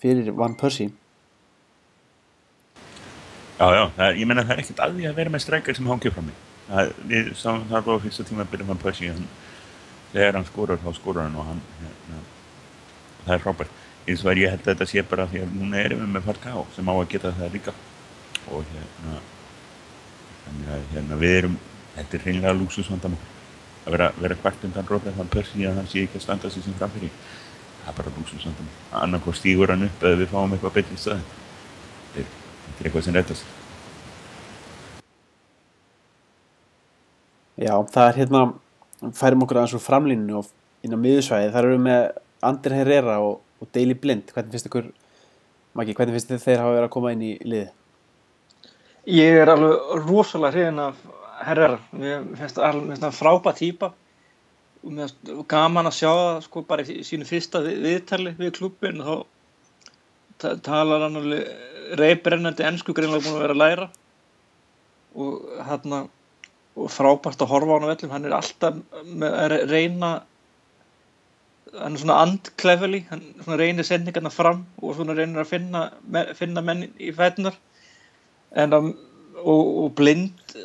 fyrir Van Persie Já, já, það, ég menna það er ekkert að því að vera með streikar sem hangið frá mig. Það, við, það, það var fyrsta tíma að byrja með Percy, hann, þegar hann skorar þá skorar hann og hann, hérna, það er frábært. Eins og er ég held að þetta sé bara því að núna erum við með Falcao sem á að geta það líka. Og hérna, þannig að hérna, við erum, þetta er hreinlega lúksusvandamál. Að vera, vera hvert undan Robert Van Persie að hann sé ekki að standa sig sem framfyrir. Það er bara lúksusvandamál. Annarkoð stígur hann upp eða við fáum eitthvað betri í staðin. Þetta er þetta er eitthvað sem rettast. Já, það er hérna færum okkur aðeins úr framlíninu og inn á miðusvæði, þar eru við með Ander Herrera og, og Daily Blind hvernig finnst ykkur, Maggi, hvernig finnst þið þeir hafa verið að koma inn í liði? Ég er alveg rosalega hrifin af Herrera mér finnst það frábært týpa og mér finnst gaman að sjá það sko bara í sínu fyrsta við, viðtali við klubbin og þá talar hann alveg reybrennandi ennsku greinlega búin að vera að læra. Og hérna og frábært að horfa á hann á vellum. Hann er alltaf með að reyna hann er svona andklefeli hann reynir sendingarna fram og svona reynir að finna, finna menn í fætunar en að, og, og blind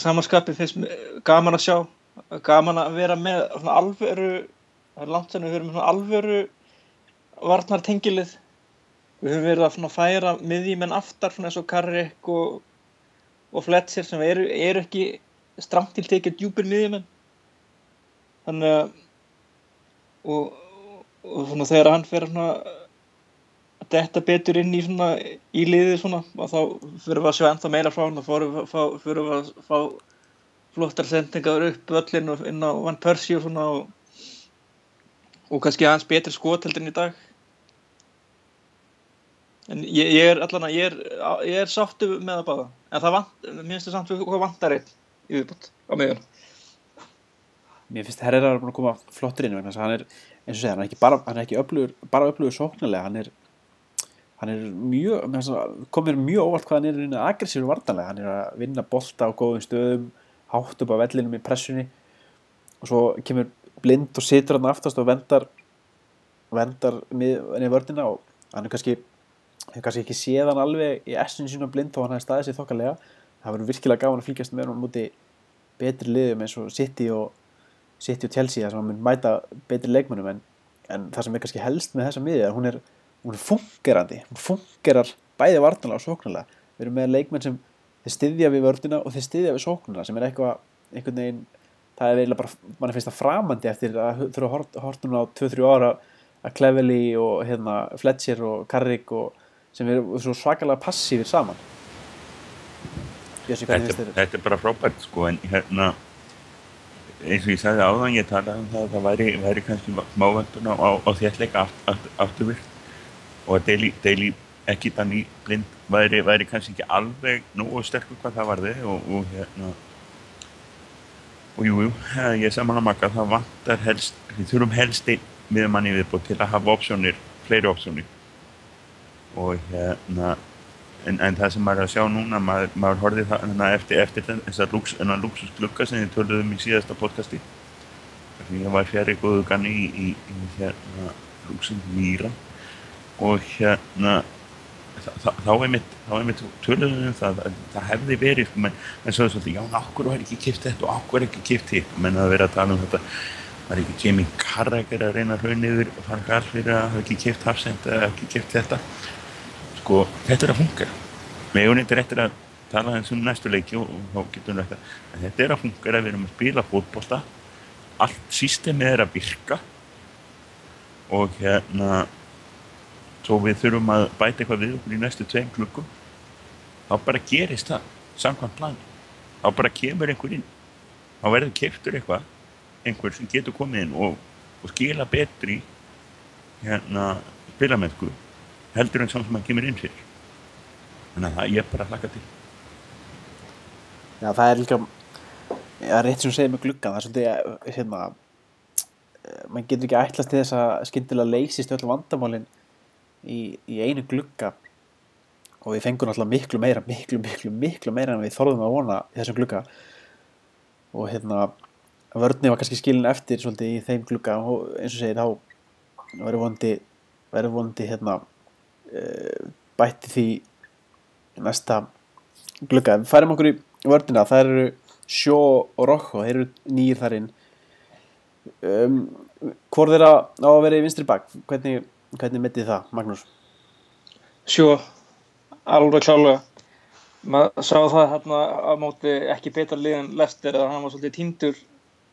samanskapið finnst gaman að sjá gaman að vera með svona alvöru það er langt sem við með svona alvöru varnartengilið. Við höfum verið að færa miðjumenn aftar svona eins og Karrik og, og Fletcher sem eru, eru ekki stramt til tekið djúpir miðjumenn. Þannig að og, og svona þegar hann fer svona detta betur inn í svona í liðið svona og þá fyrir við að sjá ennþá meira frá hann þá fyrir við að fá flottar sendingar upp öllin og inn á Van Persie og svona og, og kannski aðeins betri skot heldur en í dag. En ég, ég er allan að ég er, ég er sáttu með það báða. En það vant, mér finnst það samt hvað vantar einn í viðbútt á miðjum Mér finnst Herrera að koma flottur inn vegna þess að hann er, eins og segja, hann er ekki bara, er bara öflugur sóknarlega, hann er hann er mjög, komir mjög óvart hvað hann er aggressífur vartanlega, hann er að vinna bolta á góðum stöðum, hátt upp á vellinum í pressunni. Og svo kemur blind og situr hann aftast og vendar vendar niður vördina og hann er kannski hefur kannski ekki séð hann alveg í essinu sín og blind og hann hefði staðið sér þokkalega. Það verður virkilega gáðan að fylgjast með hann múti betri liðum eins og City og City og Chelsea þar sem hann mun mæta betri leikmennum en, en það sem er kannski helst með þessa miði hún er, hún er fungerandi hún fungerar bæði vartanlega og sóknarlega. Við erum með leikmenn sem þeir styðja við vördina og þeir styðja við sóknarlega sem er eitthvað, einhvern veginn það er eiginlega bara, mann finnst það framandi eftir að þurfa að horta hún á 2-3 ára að Cleverly og hérna, Fletcher og Carrick og sem er svo svakalega passífir saman. Hvernig þetta, þér þetta? er bara frábært sko en hérna eins og ég sagði áðan ég talaði um það að það væri, væri kannski smávöndun á, á, á þéttleika aft, aft, afturvirk og að Daily, Daily ekki þannig blind væri, væri kannski ekki alveg nógu sterkur hvað það varði og, og hérna og jú, jú, ég er saman að makka það vantar helst, við þurfum helst miðjumann í viðbútt til að hafa opsjónir fleiri opsjónir. Og hérna en, en það sem maður er að sjá núna maður, maður horfið það hérna, eftir, eftir þessar lúks, lúksusglugga sem við töluðum í síðasta podcasti. Því ég var fjari góðu ganni í, í, í hérna lúksin Mýra og hérna þá er mitt, mitt töluðum um það að það hefði verið menn, svo svolítið, já, okkur var ekki kipt þetta og okkur var ekki kipt hitt? Menn að vera að tala um þetta var ekki Jamie Carragher að reyna rauniður og fara gall fyrir að hafa ekki kipt Hafsend eða ekki kipt þetta? Sko, þetta er að funka. Með unnitur eftir að tala eins um næstu leiki og, þá getum við þetta en þetta er að funka að við erum að spila fótbosta allt sístemið er að virka. Og hérna svo við þurfum að bæta eitthvað við okkur í næstu tveim klukkum þá bara gerist það samkvæmt plani. Þá bara kemur einhver inn. Þá verður keftur eitthvað einhver sem getur komið inn og, og skila betri hérna spilamennsku heldur en samt sem hann kemur inn fyrir. Þannig að það ég bara hlaka til. Já það er líka já, rétt sem þú segir með glugga það er svolítið hérna maður getur ekki ætlast til þess að skyndilega leysist öll vandamálin í, í einu glugga. Og við fengum alltaf miklu meira miklu miklu miklu meira en við þorðum að vona í þessum glugga. Og hérna vörðni var kannski skilin eftir svolítið í þeim glugga. Og eins og segir þá verður vondi verður vondi hérna uh, bætti því næsta glugga. Við færum okkur í vörðina það eru sjó og rokko þeir eru nýjir þar inn. Um, hvort þeirra á að vera í vinstri bak? Hvernig, hvernig mittið það Magnús? Sjó alveg klálega maður sá það hérna á móti ekki betra lið en Lester eða hann var svolítið týndur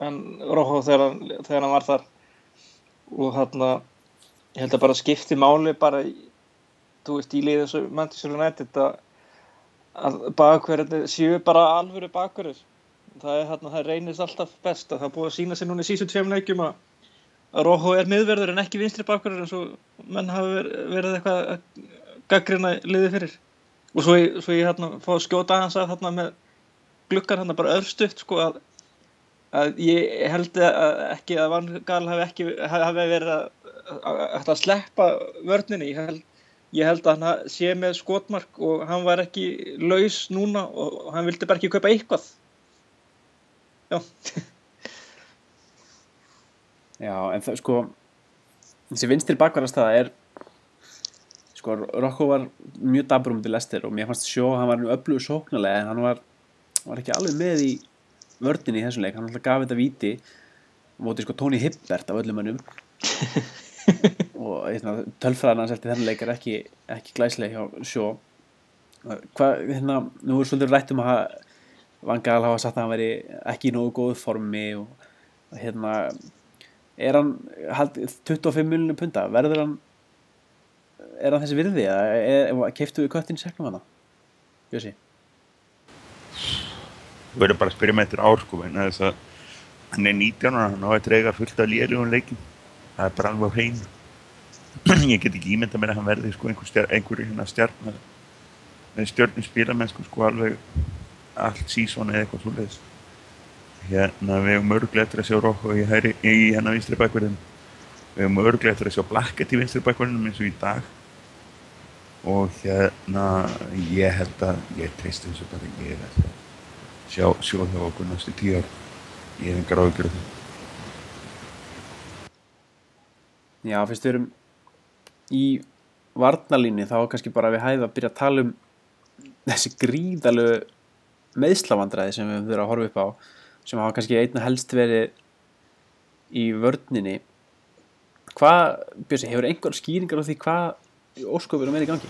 en Róhó þegar, þegar hann var þar. Og hérna ég held að bara skipti máli bara þú veist í liðið þessu Manchester United að, að bakverðin séu bara alvöru bakverður það er hérna það reynist alltaf best að það búið að sína sér núna í sísu tveim leikjum að, að Róhó er miðverður en ekki vinstri bakverður eins og menn hafa verið, eitthvað að gaggrina liðið fyrir. Og svo ég, svo ég hérna fá að skjóta hans að hérna með glukkar hérna bara öðstuft sko að, að ég held að ekki að Van Gaal hafi ekki hafi verið að, að, að sleppa vörninni, ég held, ég held að hann sé með skotmark og hann var ekki laus núna og hann vildi bara ekki kaupa eitthvað. Já Já, en það sko þessi vinstri bakvarastæða er sko, Rokko var mjög dabur um til Lester og mér fannst sjó hann var öflugur sóknarlega en hann var, var ekki alveg með í vördinni í þessum leik, hann alltaf gaf þetta víti og móti sko Tóni Hibbert af öllum mönnum. Og hérna, tölfræðan hans eftir þennan leik er ekki, ekki glæsleg hjá sjó hvað, hérna, nú er svolítið rætt um að Vangal hafa sagt að hann veri ekki í nógu góðu formi og hérna er hann hald, 25 miljonum punta, verður hann er hann þessi virði? Eða keiftu við köttin í segnum hana? Bjössi? Verður bara að spyrja með þetta ár sko en þess að hann er 19 og hann á að treyga fullt af lélugum leikin það er bara alveg hrein ég get ekki ímynda mér að hann verði sko einhver, stjár, einhver hérna stjárn með stjórnum spílamennsku sko alveg allt sísón eða eitthvað svoleiðis hérna við hefum örglega eftir að sjá Rokko í, í hérna vinstri bakverðin við hefum örglega eftir að sjá Blackett í vinstri bakverðinum eins og í dag. Og hérna ég held að ég treyst þessu bara ég er að sjá, sjá hjá okkur næstu tíu ár. Ég hef engar því. Já, fyrst við erum í varnalínu þá kannski bara við hæðum að byrja að tala um þessi gríðalög meðslavandræði sem við höfum verið að horfa upp á sem hafa kannski einna helst verið í vörninni. Hvað, Björsi, hefur einhver skýringar á því hvað ósköpurum er í gangi?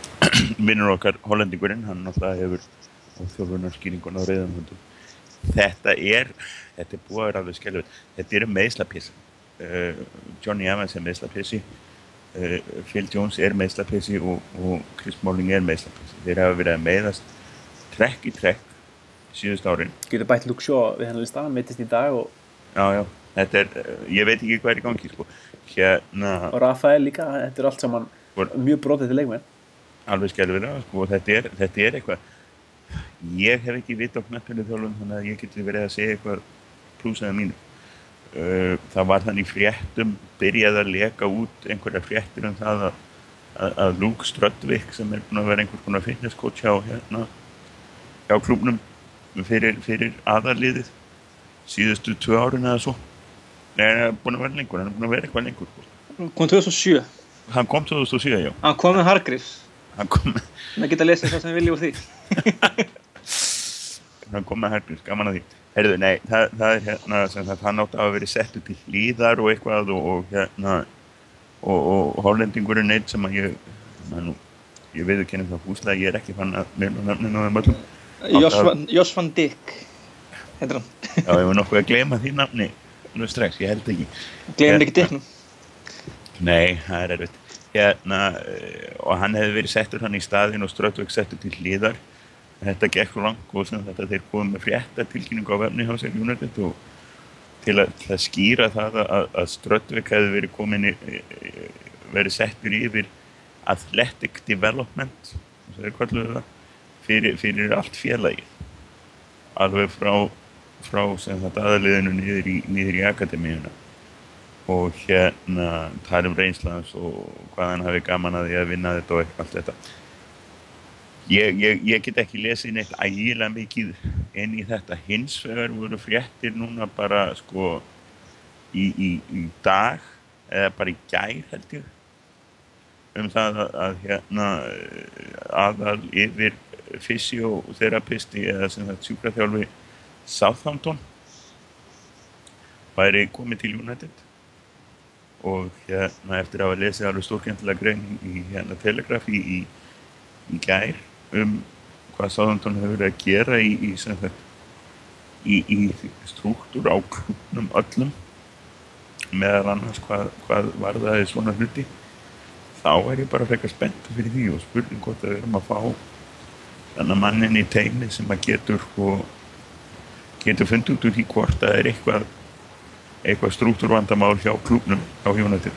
vinnur okkar hollendingurinn, hann náttúrulega hefur þjálfunar skýringun á reyðanhundum þetta er þetta er búið að vera alveg skellur þetta eru meðslapísa uh, Johnny Evans er meðslapísi uh, Phil Jones er meðslapissi og, og Chris Smalling er meðslapissi. Þeir hafa verið að meðast trekk í trekk síðust árin. Getur bætt Shaw við hennar lista, hann mittist í dag og, Já, já, þetta er, uh, ég veit ekki hvað er í gangi, sko. Hérna, og Rafael líka, þetta er allt saman Hvor- mjög brotið til leikmenn. alveg skelfilega, sko, þetta er, þetta er eitthvað, ég hef ekki vit á knappinu þjálfum, þannig að ég geti verið að segja eitthvað plús eða mínu. Uh, það var þannig fréttum, byrjaði að leka út einhverja fréttir um það að, að, að Luke Ströldvik sem er búin að vera einhvers konar fitnesskóts hjá, hérna, hjá klubnum fyrir, fyrir aðarliðið síðustu tvö árin eða svo. Nei, hann er búin að vera lengur, hann er búin að vera eitthvað lengur. kom 2007 Hann kom 2007, já. hann kom með Hargreaves Hann kom með það geta lesið það sem vilja úr því hann kom með Hergríms, gaman að því Herðu, nei, það, það er hérna sem sagt, hann átti að hafa verið sett upp í hlýðar og eitthvað og, og hérna og, og hollendingurinn einn sem að ég nú, ég veit ekki henni það húslega ég er ekki fann að meina nafninu á þeim öllum Joss van, Dijk heitir hann. Já, ég var nokkuð að gleyma því nafni nú strax, ég held ekki. Glemir ekki Dicknum Nei, það er erfitt. Hérna, eh, og hann hefði verið settur hann í staðin og Strötvik settur til hlýðar þetta gekk langt og þetta þeir komið með frétta tilkynningu á vefni og til að, að skýra það að, að Strötvik hefði verið komin í, verið settur yfir athletic development það er kalluðu það fyrir, fyrir allt félagi alveg frá, frá aðaliðinu niður í, í akademíuna. Og hérna tala um reynslans og hvað hann hafi gaman að því að vinna þetta og allt þetta. Ég, ég, ég get ekki lesið neitt ægilega mikið inn í þetta. Hins vegar voru fréttir núna bara sko í, í, í dag eða bara í gær held ég um það að, að hérna aðal yfir fysioterapisti eða sem það sjúkraþjálfi Southampton væri komið til United. Og hérna eftir að hafa lesið alveg stórkjöndilega grein í hérna Telegraph í, í, gær um hvað Southampton hefur verið að gera í, í, í, struktúr á klubnum öllum meðal annars hvað, hvað var það svona hluti þá er ég bara frekar spennt fyrir því og spurning hvort að við erum að fá þannig mannin í teimi sem að getur sko, getur fundið út úr því hvort það er eitthvað eitthvað struktúrvandamál hjá klubnum á United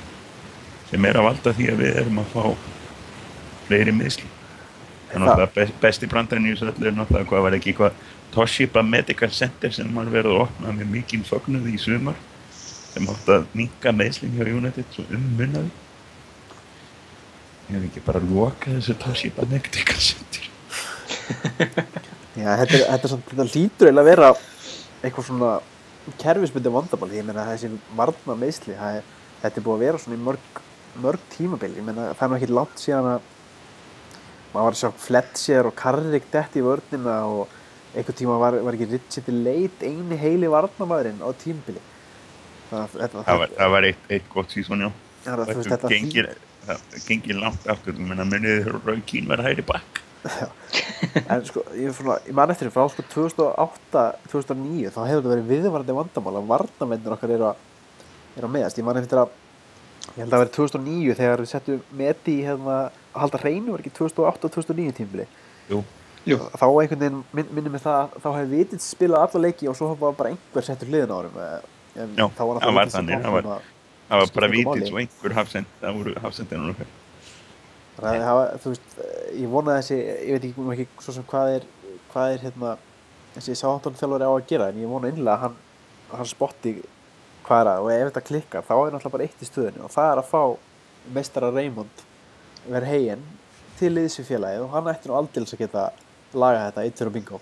sem er að valda því að við erum að fá fleiri miðsli þannig að best, besti brandarinn í þessu öllu er náttúrulega hvað var ekki eitthvað Toshiba Medical Center sem var verið að opna með mikinn fögnuði í sumar sem átt að minka meðslinn hjá United svo ummunnaði ég hef ekki bara lokað þessu Toshiba Medical Center Já, þetta er, þetta er svona, þetta lítur eiginlega að vera eitthvað svona kerfisbyndi vandamál, ég meina þessi varna meðsli, þetta er búið að vera svona í mörg, mörg tímabil, ég meina það er ekki langt síðan að maður var að sjá Fletcher og Carrick dett í vörnina og einhvern tíma var, var ekki Richard Leit eini heili varnamæðurinn á tímabili. Það, það var, það var eitt, eitt gott síðan já. Það, gengir, langt aftur. Þegar Raukín var hægri bakk en sko, ég, svona, ég man eftir því frá sko 2008-2009 þá hefur þetta verið viðvarandi vandamál að varnamennir okkar eru að, eru að meðast ég man eftir að ég held að það verið 2009 þegar við settum meti í hérna, að halda hreinu var ekki 2008-2009 tímbili Jú. Jú. þá einhvern veginn minn, minnum við það að þá hefði vitið spilað alla leiki og svo var bara einhver settur liðin árum en Já, þá var það var það var- það var bara vitið svo einhver hafsend það voru hafsendinu okkar Að hafa, þú veist, ég vona þessi, ég veit ekki, ekki svo sem hvað er, hvað er hérna, þessi sáhattan þjálfari á að gera, en ég vona einlega að hann, hann spotti hvað er að, og ef þetta klikkar, þá er náttúrulega bara eitt í stöðinu og það er að fá meistara Raymond verið hegin til liðs við félagið og hann ætti nú aldils að geta laga þetta eitt fyrir bingo.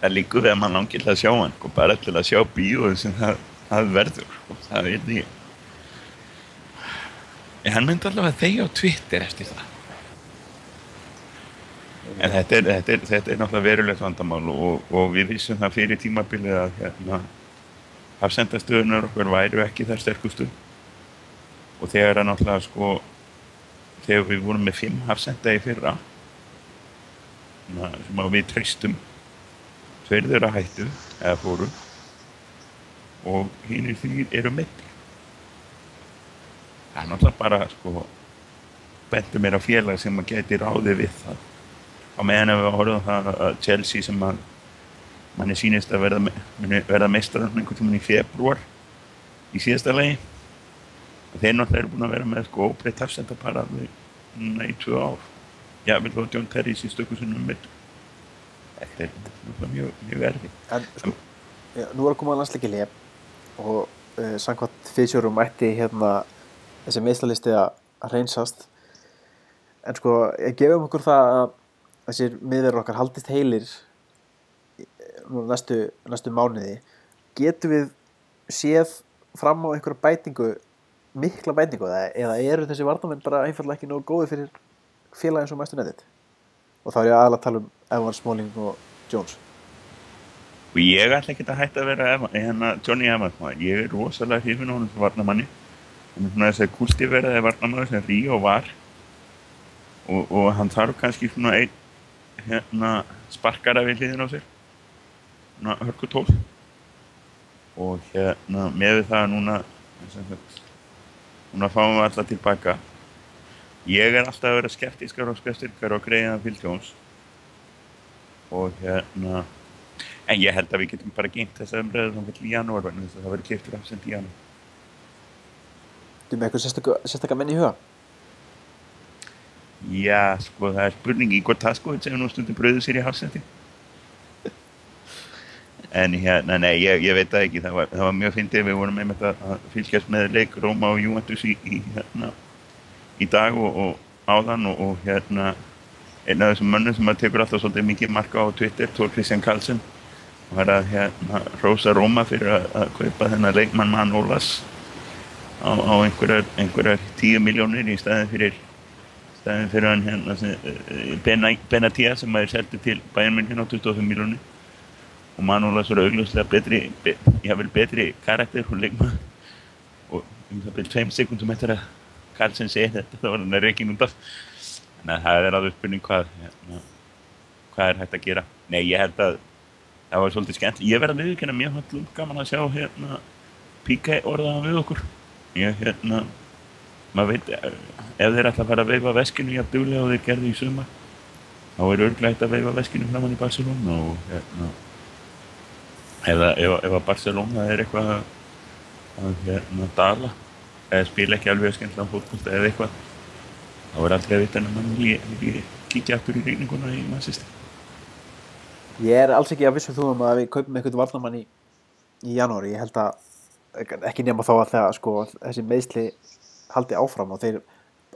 það líkur við að mann til að sjá hann og bara til að sjá bíóið sem það, það verður og það veit ég en hann myndi allavega þegja á Twitter eftir það. En þetta er, þetta er, þetta er náttúrulega verulegt vandamál og, og við vissum það fyrir tímabilið að hérna, hafsendastöðunar okkar væru ekki þar sterkustu. Og þegar að náttúrulega sko þegar við vorum með fimm hafsenda í fyrra na, sem að við treystum tveir þeirra hættu eða fóru og hinnir þrýr eru meittir það er náttúrulega bara sko bentur mér á félag sem að geti ráði við það. Á meðan ef við horfum það að Chelsea sem að manni sýnist að verða, verða meistar einhvern tímann í februar í síðasta lagi og þeir náttúrulega eru búin að vera með sko óbreytt afsenda bara við núna í tvö ár. Já, við lóðum John Terry í stöku sinnum mitt. Þetta er náttúrulega mjög, mjög erfi En sko, já, nú er að koma að landsleikili og uh, samkvæmt fysjórum ætti hérna þessi meðslalisti að reynsast en sko, ég gefum okkur það að þessir miðverður okkar haldist heilir næstu, næstu mánuði. Getum við séð fram á einhverja bætingu mikla bætingu eða, eða eru þessi varnamenn bara einfallega ekki nógu góði fyrir félagin sem mæstu neðið og þá er ég aðalega að tala um Evan Smalling og Jones. Og ég ætla ekki að hætta að vera Eva, hérna Johnny maður. ég er rosalega hrifin á honum sem varnamanni hann svona þess að kultiveraði varnamanni sem Ríó var. Og, og hann þarf kannski svona einn hérna sparkara við hliðin á sér. Svona hörkutól. Og hérna með það núna núna fáum við alla tilbaka ég er alltaf að vera skeptískar og skeptískar og greiða Phil Jones og hérna En ég held að við getum bara gengt þessa umræðu þá í janúar þess að það verður kiptur afsend í janúar. Þú með eitthvað sérstakka menn í huga? Já, sko, það er spurning Ígor Taskovits hefur nú stundum bröðið sér í hafsendi. En hérna, nei, ég, ég veit það ekki, það var, það var mjög fyndið, við vorum einmitt að fylgjast með leik Róma og Juventus í, í, hérna, í dag og, og áðan og, og hérna, einn af þessum mönnum sem maður tekur alltaf svolítið mikið marka á Twitter, Tór Kristján Karlsson, var að hérna, rósa Róma fyrir að, að kaupa þennan leikmann Manolas á, á einhverjar, einhverjar 10 miljónir í staðin fyrir staðin fyrir hann hérna eh, Bena- Benatia sem maður seldi til München á 25 miljónir og Manolas var augljóslega betri be, jável betri karakter og leikmann og um það byrjum tveim sekundum eftir að Karlsson segi þetta þá var hann að reygin út af. Þannig að það er alveg spurning hvað hérna, hvað er hægt að gera? Nei ég held að það var svolítið skemmt. Ég verði að viðkynna mjög hallum gaman að sjá hérna Píkæ orðaðan við okkur ég hérna maður veit eh, ef þeir ætla að fara að veifa veskinu jafn duglega og þeir gerðu í sumar þá er örglægt að veifa veskinu framann í Barcelona og hérna eða ef, ef að Barcelona er eitthvað að, hérna dala eða spila ekki alveg skemmtilega fótbolta eða eitthvað þá er aldrei að vita en að mann kíkja aftur í reyninguna í Manchester Ég er alls ekki að vissum þú um að við kaupum eitthvað varnamann í, í janúari. Ég held að ekki nema þá að það, sko, þessi meðsli haldi áfram og þeir,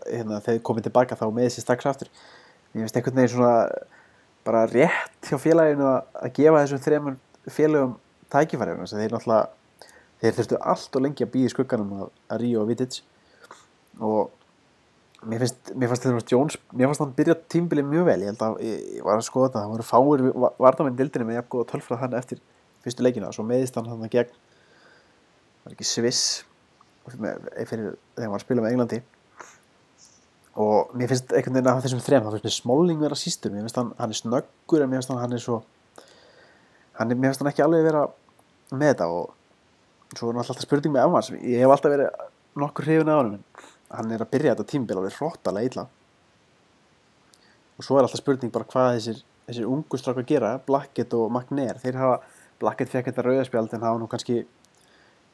hérna, þeir komið tilbaka þá með þessi strax aftur. Ég finnst einhvern veginn svona bara rétt hjá félaginu að, gefa þessum þremur félagum tækifæri. Þeir náttúrulega, þeir þurftu allt og lengi að býða í skugganum að, að Ríó og Vidic og mér finnst, mér fannst þetta Jones, mér fannst hann byrja tímbilið mjög vel, ég held að, ég, ég var að skoða þetta, það voru fáir varnamenn dildinni með jafn góða tölfrað hann eftir fyrstu leikina, svo meðist hann hann gegn, var ekki Sviss, fyrir, þegar hann að spila með Englandi. Og mér finnst einhvern veginn af þessum þrem, þá finnst mér Smalling vera sístur, mér finnst hann, hann er snöggur en mér finnst hann, hann er svo, hann er, mér finnst hann ekki alveg vera með þetta og svo er alltaf spurning með Evans, ég hef alltaf verið nokkur hrifin af en hann er að byrja þetta tímbil alveg hróttalega illa. Og svo er alltaf spurning bara hvað þessir, þessir ungu strákar gera Blackett og McNair, þeir hafa Blackett fekk þetta rauðaspjald en var nú kannski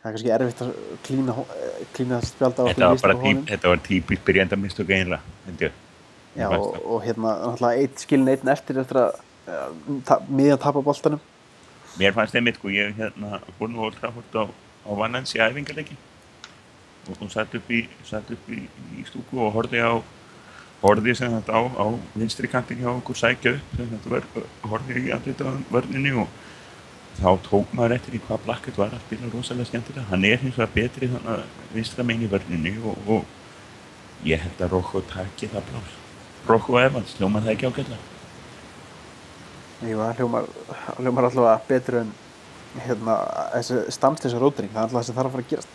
það er kannski erfitt að klína, eh, klína spjald á þetta var bara típ, þetta var típist byrjandamistök eiginlega held ég. Já, og, og hérna náttúrulega eitt skilin einn eftir eftir að uh, ta, miðjan tapa boltanum. Mér fannst einmitt sko ég hérna fór nú Old Trafford á, á Vannans í æfingarleiki og, og satt upp í satt upp í, í stúku og horfði á horfði sem þetta á, á vinstri kantin hjá okkur sækja upp sem þetta var, horfði í andlita vörninni og þá tók maður eftir í hvað Blackett var að spila rosalega skemmtilega hann er hins vegar betri þannig að vinstra megin í vörninni og, og ég held að Rokko taki það blás Rokko Evans, hljóma það ekki ágætlega Jú, það hljómar, hljómar allavega betur en hérna, þessi stamstleysa rótring, það er alltaf það sem þarf að fara að gerast.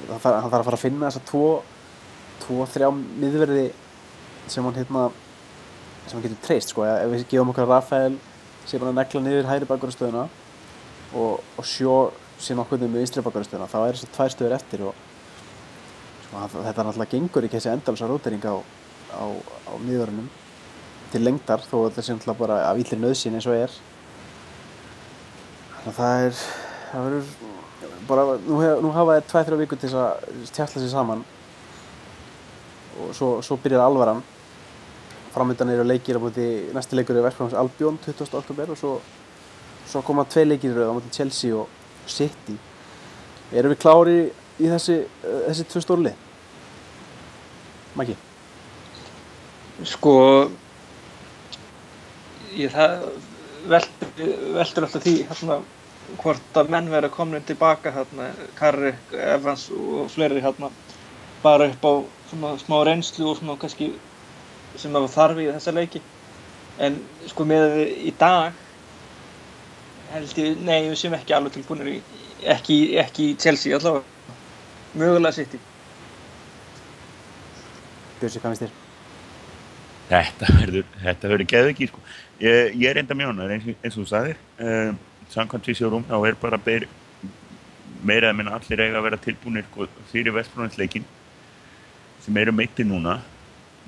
Það þarf, hann þarf að fara að finna þessa tvo, tvo, þrjá miðverði sem hann hérna, sem hann getur treyst, sko. Ef við gefum okkar Rafael sem hann að negla niður hægri bakurastöðuna og, og sjó sín okkur með vinstri bakurastöðuna, þá er þessar tvær stöður eftir og og þetta náttúrulega gengur ekki þessi endalsa rótering á, á, á nýðurunum til lengdar þó þetta sé náttúrulega bara af yllir nöðsinn eins og er þannig að það er það verður bara nú, hef, nú hafa þið 2-3 vikur til að tjalla sér saman og svo, svo byrjar alvaran framöndan eru leikir á móti næsti leikur er Vestfráms Albjörn 20. oktober og svo, svo koma tvei leikir á móti Chelsea og City erum við klári í þessi, þessi tvö stórli? Maki? Sko ég það veldur, veldur alltaf því hérna hvort að menn verður komin tilbaka hérna, Karrik, Evans og fleiri hérna bara upp á svona smá reynslu og svona kannski sem það þarf í þessa leiki en sko með í dag held ég, nei við séum ekki alveg tilbúinir í, ekki, ekki í Chelsea allavega, mögulega sitt í Björsi, hvað finnst þér? Þetta verður, þetta verður geðu ekki sko. Ég, ég er enda mjónar eins, eins og þú sagðir um, samkvæmt því sér um þá er bara beir, meira að minna allir eiga að vera tilbúinir sko, fyrir vestbrónansleikin sem eru meiti núna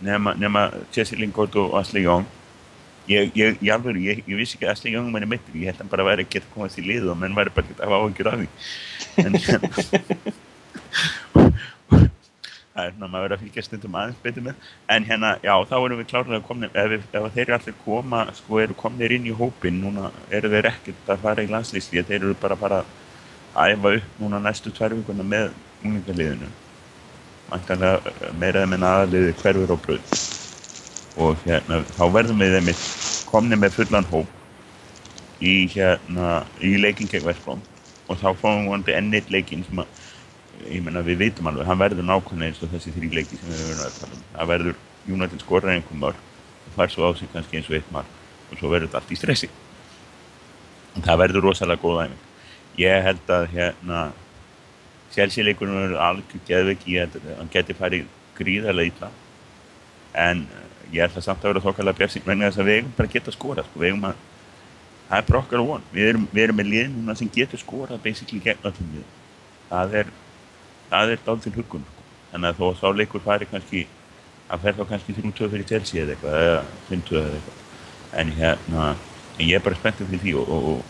nema, nema Jesse Lingard og Ashley Young ég, ég, ég alveg, ég, ég vissi ekki að Ashley Young mæni meitur, ég held að hann bara væri ekki að komast í lið og menn væri bara ekki að hafa áhengjur af því. En það er svona maður verið að fylgja stundum aðeins betur með. En hérna, já, þá erum við klárlega komin ef, ef þeir eru allir koma, sko, eru komnir inn í hópin, núna eru þeir ekkert að fara í landslýsli, þeir eru bara bara að æfa upp núna næstu vikuna með unglingaliðinu mæntanlega meira þeim en aðaliði hverfur og bröð og hérna, þá verðum við þeim komni með fullan hóp í hérna, í leikin gegn Vestbróm og þá fáum við vonandi ennit leikin sem að ég menna við veitum alveg, hann verður nákvæmlega eins og þessi þrý leiki sem við verðum að tala um. Það verður United skorra einhver mörg og fær svo á sig kannski eins og eitt marg og svo verður þetta allt í stressi. Og það verður rosalega góð æfing. Ég held að hérna sjálfsíleikunum verður algjör geðveik held að hann geti farið gríðarlega ítla en ég að samt að vera þokkarlega björnsinn vegna þess að við eigum bara að geta skora sko. við eigum að, það er bara okkar von við erum, við erum með liðin núna sem getur skorað basically gegn öllum við það er það er dál til hugun sko. en að þó að þá leikur fari kannski að fer þá kannski 3-2 fyrir Chelsea eða eitthvað eða 5-2 eða eitthvað en hérna, en ég er bara spenntið fyrir því og, og,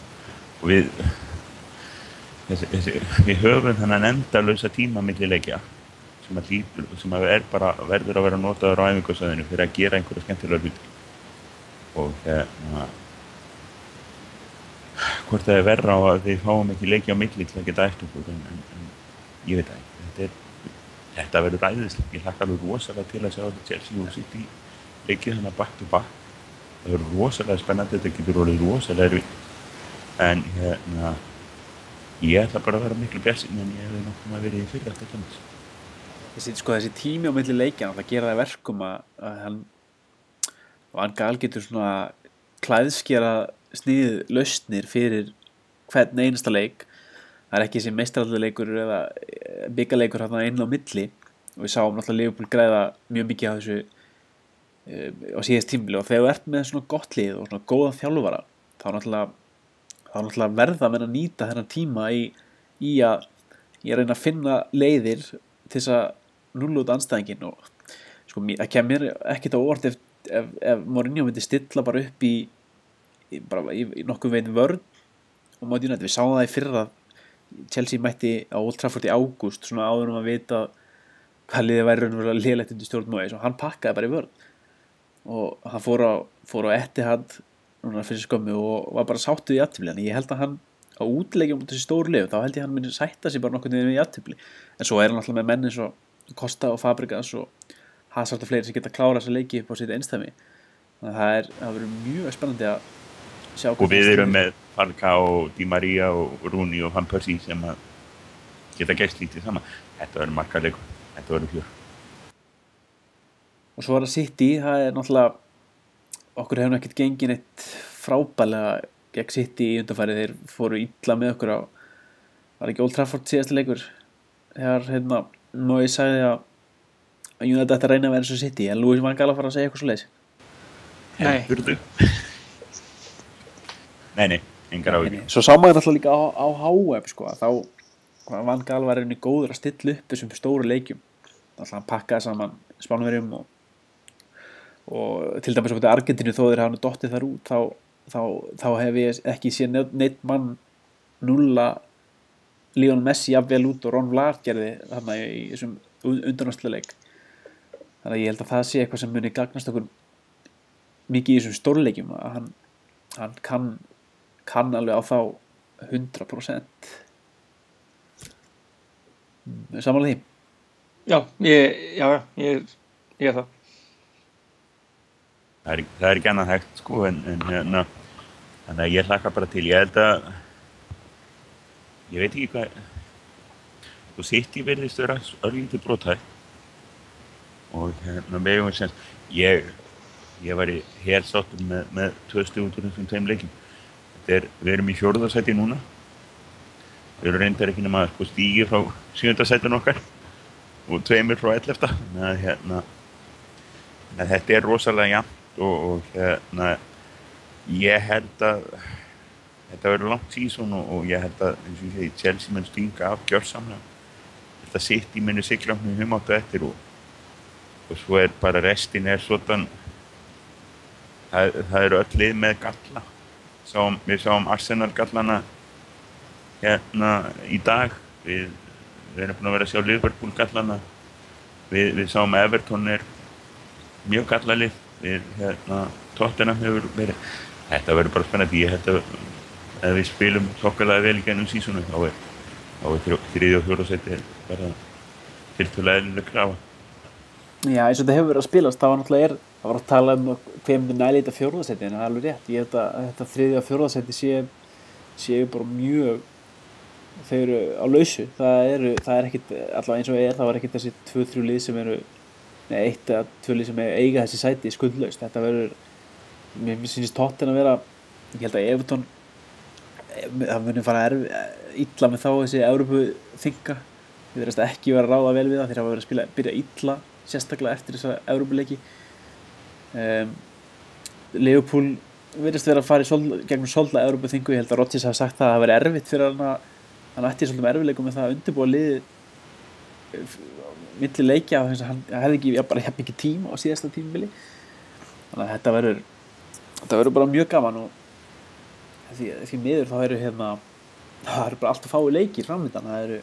og við þessi, þessi, við höfum þannig endalösa tíma millir leikja sem að, lítur, sem að bara verður að vera notaður á æfingarsöðinu fyrir að gera einhverja skemmtilega hluti. Og hérna hvort það er verra á að við fáum ekki leiki á milli til að geta eftir okkur en, en, en ég veit ekki. Þetta, er, þetta verður ræðislega ég hlakka alveg rosalega til að sjá þetta Chelsea og City leikið þannig back to back. Það verður rosalega spennandi þetta getur orðið rosalega erfið en hérna ég ætla bara að vera miklu björnsinn en ég hefði nokkrum að verið í fyrir þetta tönnis þessi, sko, þessi tími á milli leikjan það gera það verkum að, að hann Van Gaal getur svona klæðskjara sniðið lausnir fyrir hvern einasta leik. Það er ekki þessi meistralleikur eða byggaleikur hérna inn á milli. Og við sáum náttúrulega Leopold græða mjög mikið á þessu um, á síðast tímli og þegar þú ert með svona gott lið og svona góða þjálfvara þá náttúrulega, þá náttúrulega verða að vera að nýta þennan tíma í, í að ég reyna að finna leiðir til þess að nulla út anstæðingin og sko það kemur ekkert á orð ef, ef, ef Mourinho myndi stilla bara upp í, í, bara í, í nokkuð veginn vörn og móti United, við sáum það í fyrra Chelsea mætti á Old Trafford í ágúst svona áður um að vita hvað liðið væri raunverulega liðlegt undir stjórn og hann pakkaði bara í vörn. Og hann fór á, fór á Etihad fyrir skömmu og var bara sáttuð í aðtöfli en ég held að hann á útlegjum út þessi stóru lið þá held ég að hann myndi sætta sig bara nokkuð niður í aðtöfli en svo er hann alltaf með menn eins og Costa og Fabregas og Hazard og fleiri sem geta klára þessa leiki upp á sitt einstæmi þannig að það er, það verður mjög spennandi að sjá og við erum með Falcao, Di Maria og Rooney og Van Persie sem að geta gæst lítið saman. Þetta verður margarleikur, þetta verður fjör. Og svo er það City, það er náttúrulega okkur hefur ekkert gengin eitt frábælega gegn City í undanfæri þeir fóru illa með okkur á var ekki Old Trafford síðasta leikur? Þegar hérna Mói sagði að United ætti að reyna að vera eins og City? En Lúi var gala að fara að segja eitthvað svo leiðis Nei. nei, nei, engar áhugur Svo sá maður alltaf líka á, á HM sko, að þá var Van Gaal var einnig góður að stilla upp þessum stóru leikjum. Alltaf hann pakkaði saman spánverjum og, og til dæmis á móti Argentínu þó þeir hafa nú dottið þar út þá, þá, þá hef ég ekki séð neitt mann nulla Leon Messi jafnvel út og Ron Vlaar gerði þarna í, þessum undanásluleik þannig að ég held að það sé eitthvað sem muni gagnast okkur mikið í þessum stórleikjum að hann, hann kann, kann alveg á þá 100% Mm, Samanlega því? Já, ég, já, ég, ég er það. það er, það er ekki annað hægt sko en, en hérna þannig að ég hlakka bara til. Ég held að ég veit ekki hvað þú sitt í verðist vera örlítið brotætt og hérna megum við sem ég ég var í helsáttum með, með tvö til þessum tveim leikim þetta er, við erum í fjórðarsæti núna. Við erum reyndar ekki nema sko, stígi frá sjöndarsætun okkar og tveimur frá ellefta. Að hérna að þetta er rosalega jafnt og, og hérna ég held að þetta verður langt sísón og, og ég held að eins og ég segi, Chelsea mun stinga af gjörsamlega. Þetta sitt í minni siglafni humáttu eftir og, og svo er bara restin er svona það, það eru öll lið með galla. Sáum, við sáum Arsenal gallana hérna í dag. Við, við erum búin að vera að sjá Liverpool gallana. Við, við sáum Everton er mjög gallalið. Við hérna Tottenham hefur verið þetta verður bara spennandi. Ég held að ef við spilum þokkalega vel í gennum sísonu þá er, þá er þriðja og fjóra seti bara tiltölulega eðlileg krafa. Já, eins og þetta hefur verið að spilast, var náttúrulega er, það var að tala um hver myndi næli þetta fjórðasetti, en það er alveg rétt, ég held að þetta þriðja og fjórðasetti sé, séu bara mjög, þau eru á lausu, það eru, það er ekkit, allavega eins og er, það var ekkit þessi tvö, þrjú lið sem eru, nei, eitt eða tvö lið sem eiga þessi sæti skuldlaust, þetta verður, mér finnst tóttin að vera, ég held að Evertón, það munir fara illa með þá þessi Európu þinga, þið verðast ekki vera ráða vel við það, þeir hafa verið að spila, byrja illa, sérstaklega eftir þessa Európuleiki um, Leopold verðist vera að fara sol, gegnum svolítið Európu þingu, ég held að Rodgers hafa sagt það að það verið erfitt fyrir hann að hann ætti svolítið með erfileikum með það að undirbúa liðið milli þess að hann hefði ekki, já, bara hefði ekki tíma á síðasta tímabili. Þannig að þetta verður þetta verður bara mjög gaman og því, því miður þá eru hérna það eru bara alltaf fái leikir framöndan það eru,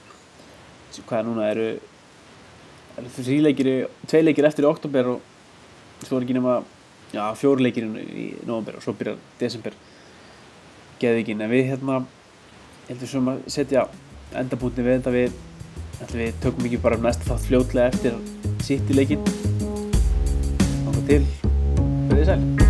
hvað er núna eru eru þrjí leikir, tvei leikir eftir í oktober og svo er ekki nema já, fjóri leikir í november og svo byrjar desember. Geðvikinn, en við hérna heldur sem að setja endabútni við þetta við ætlum við tökum ekki bara næsta þátt fljótlega eftir sitt í leikinn. Og til, fyrir sæl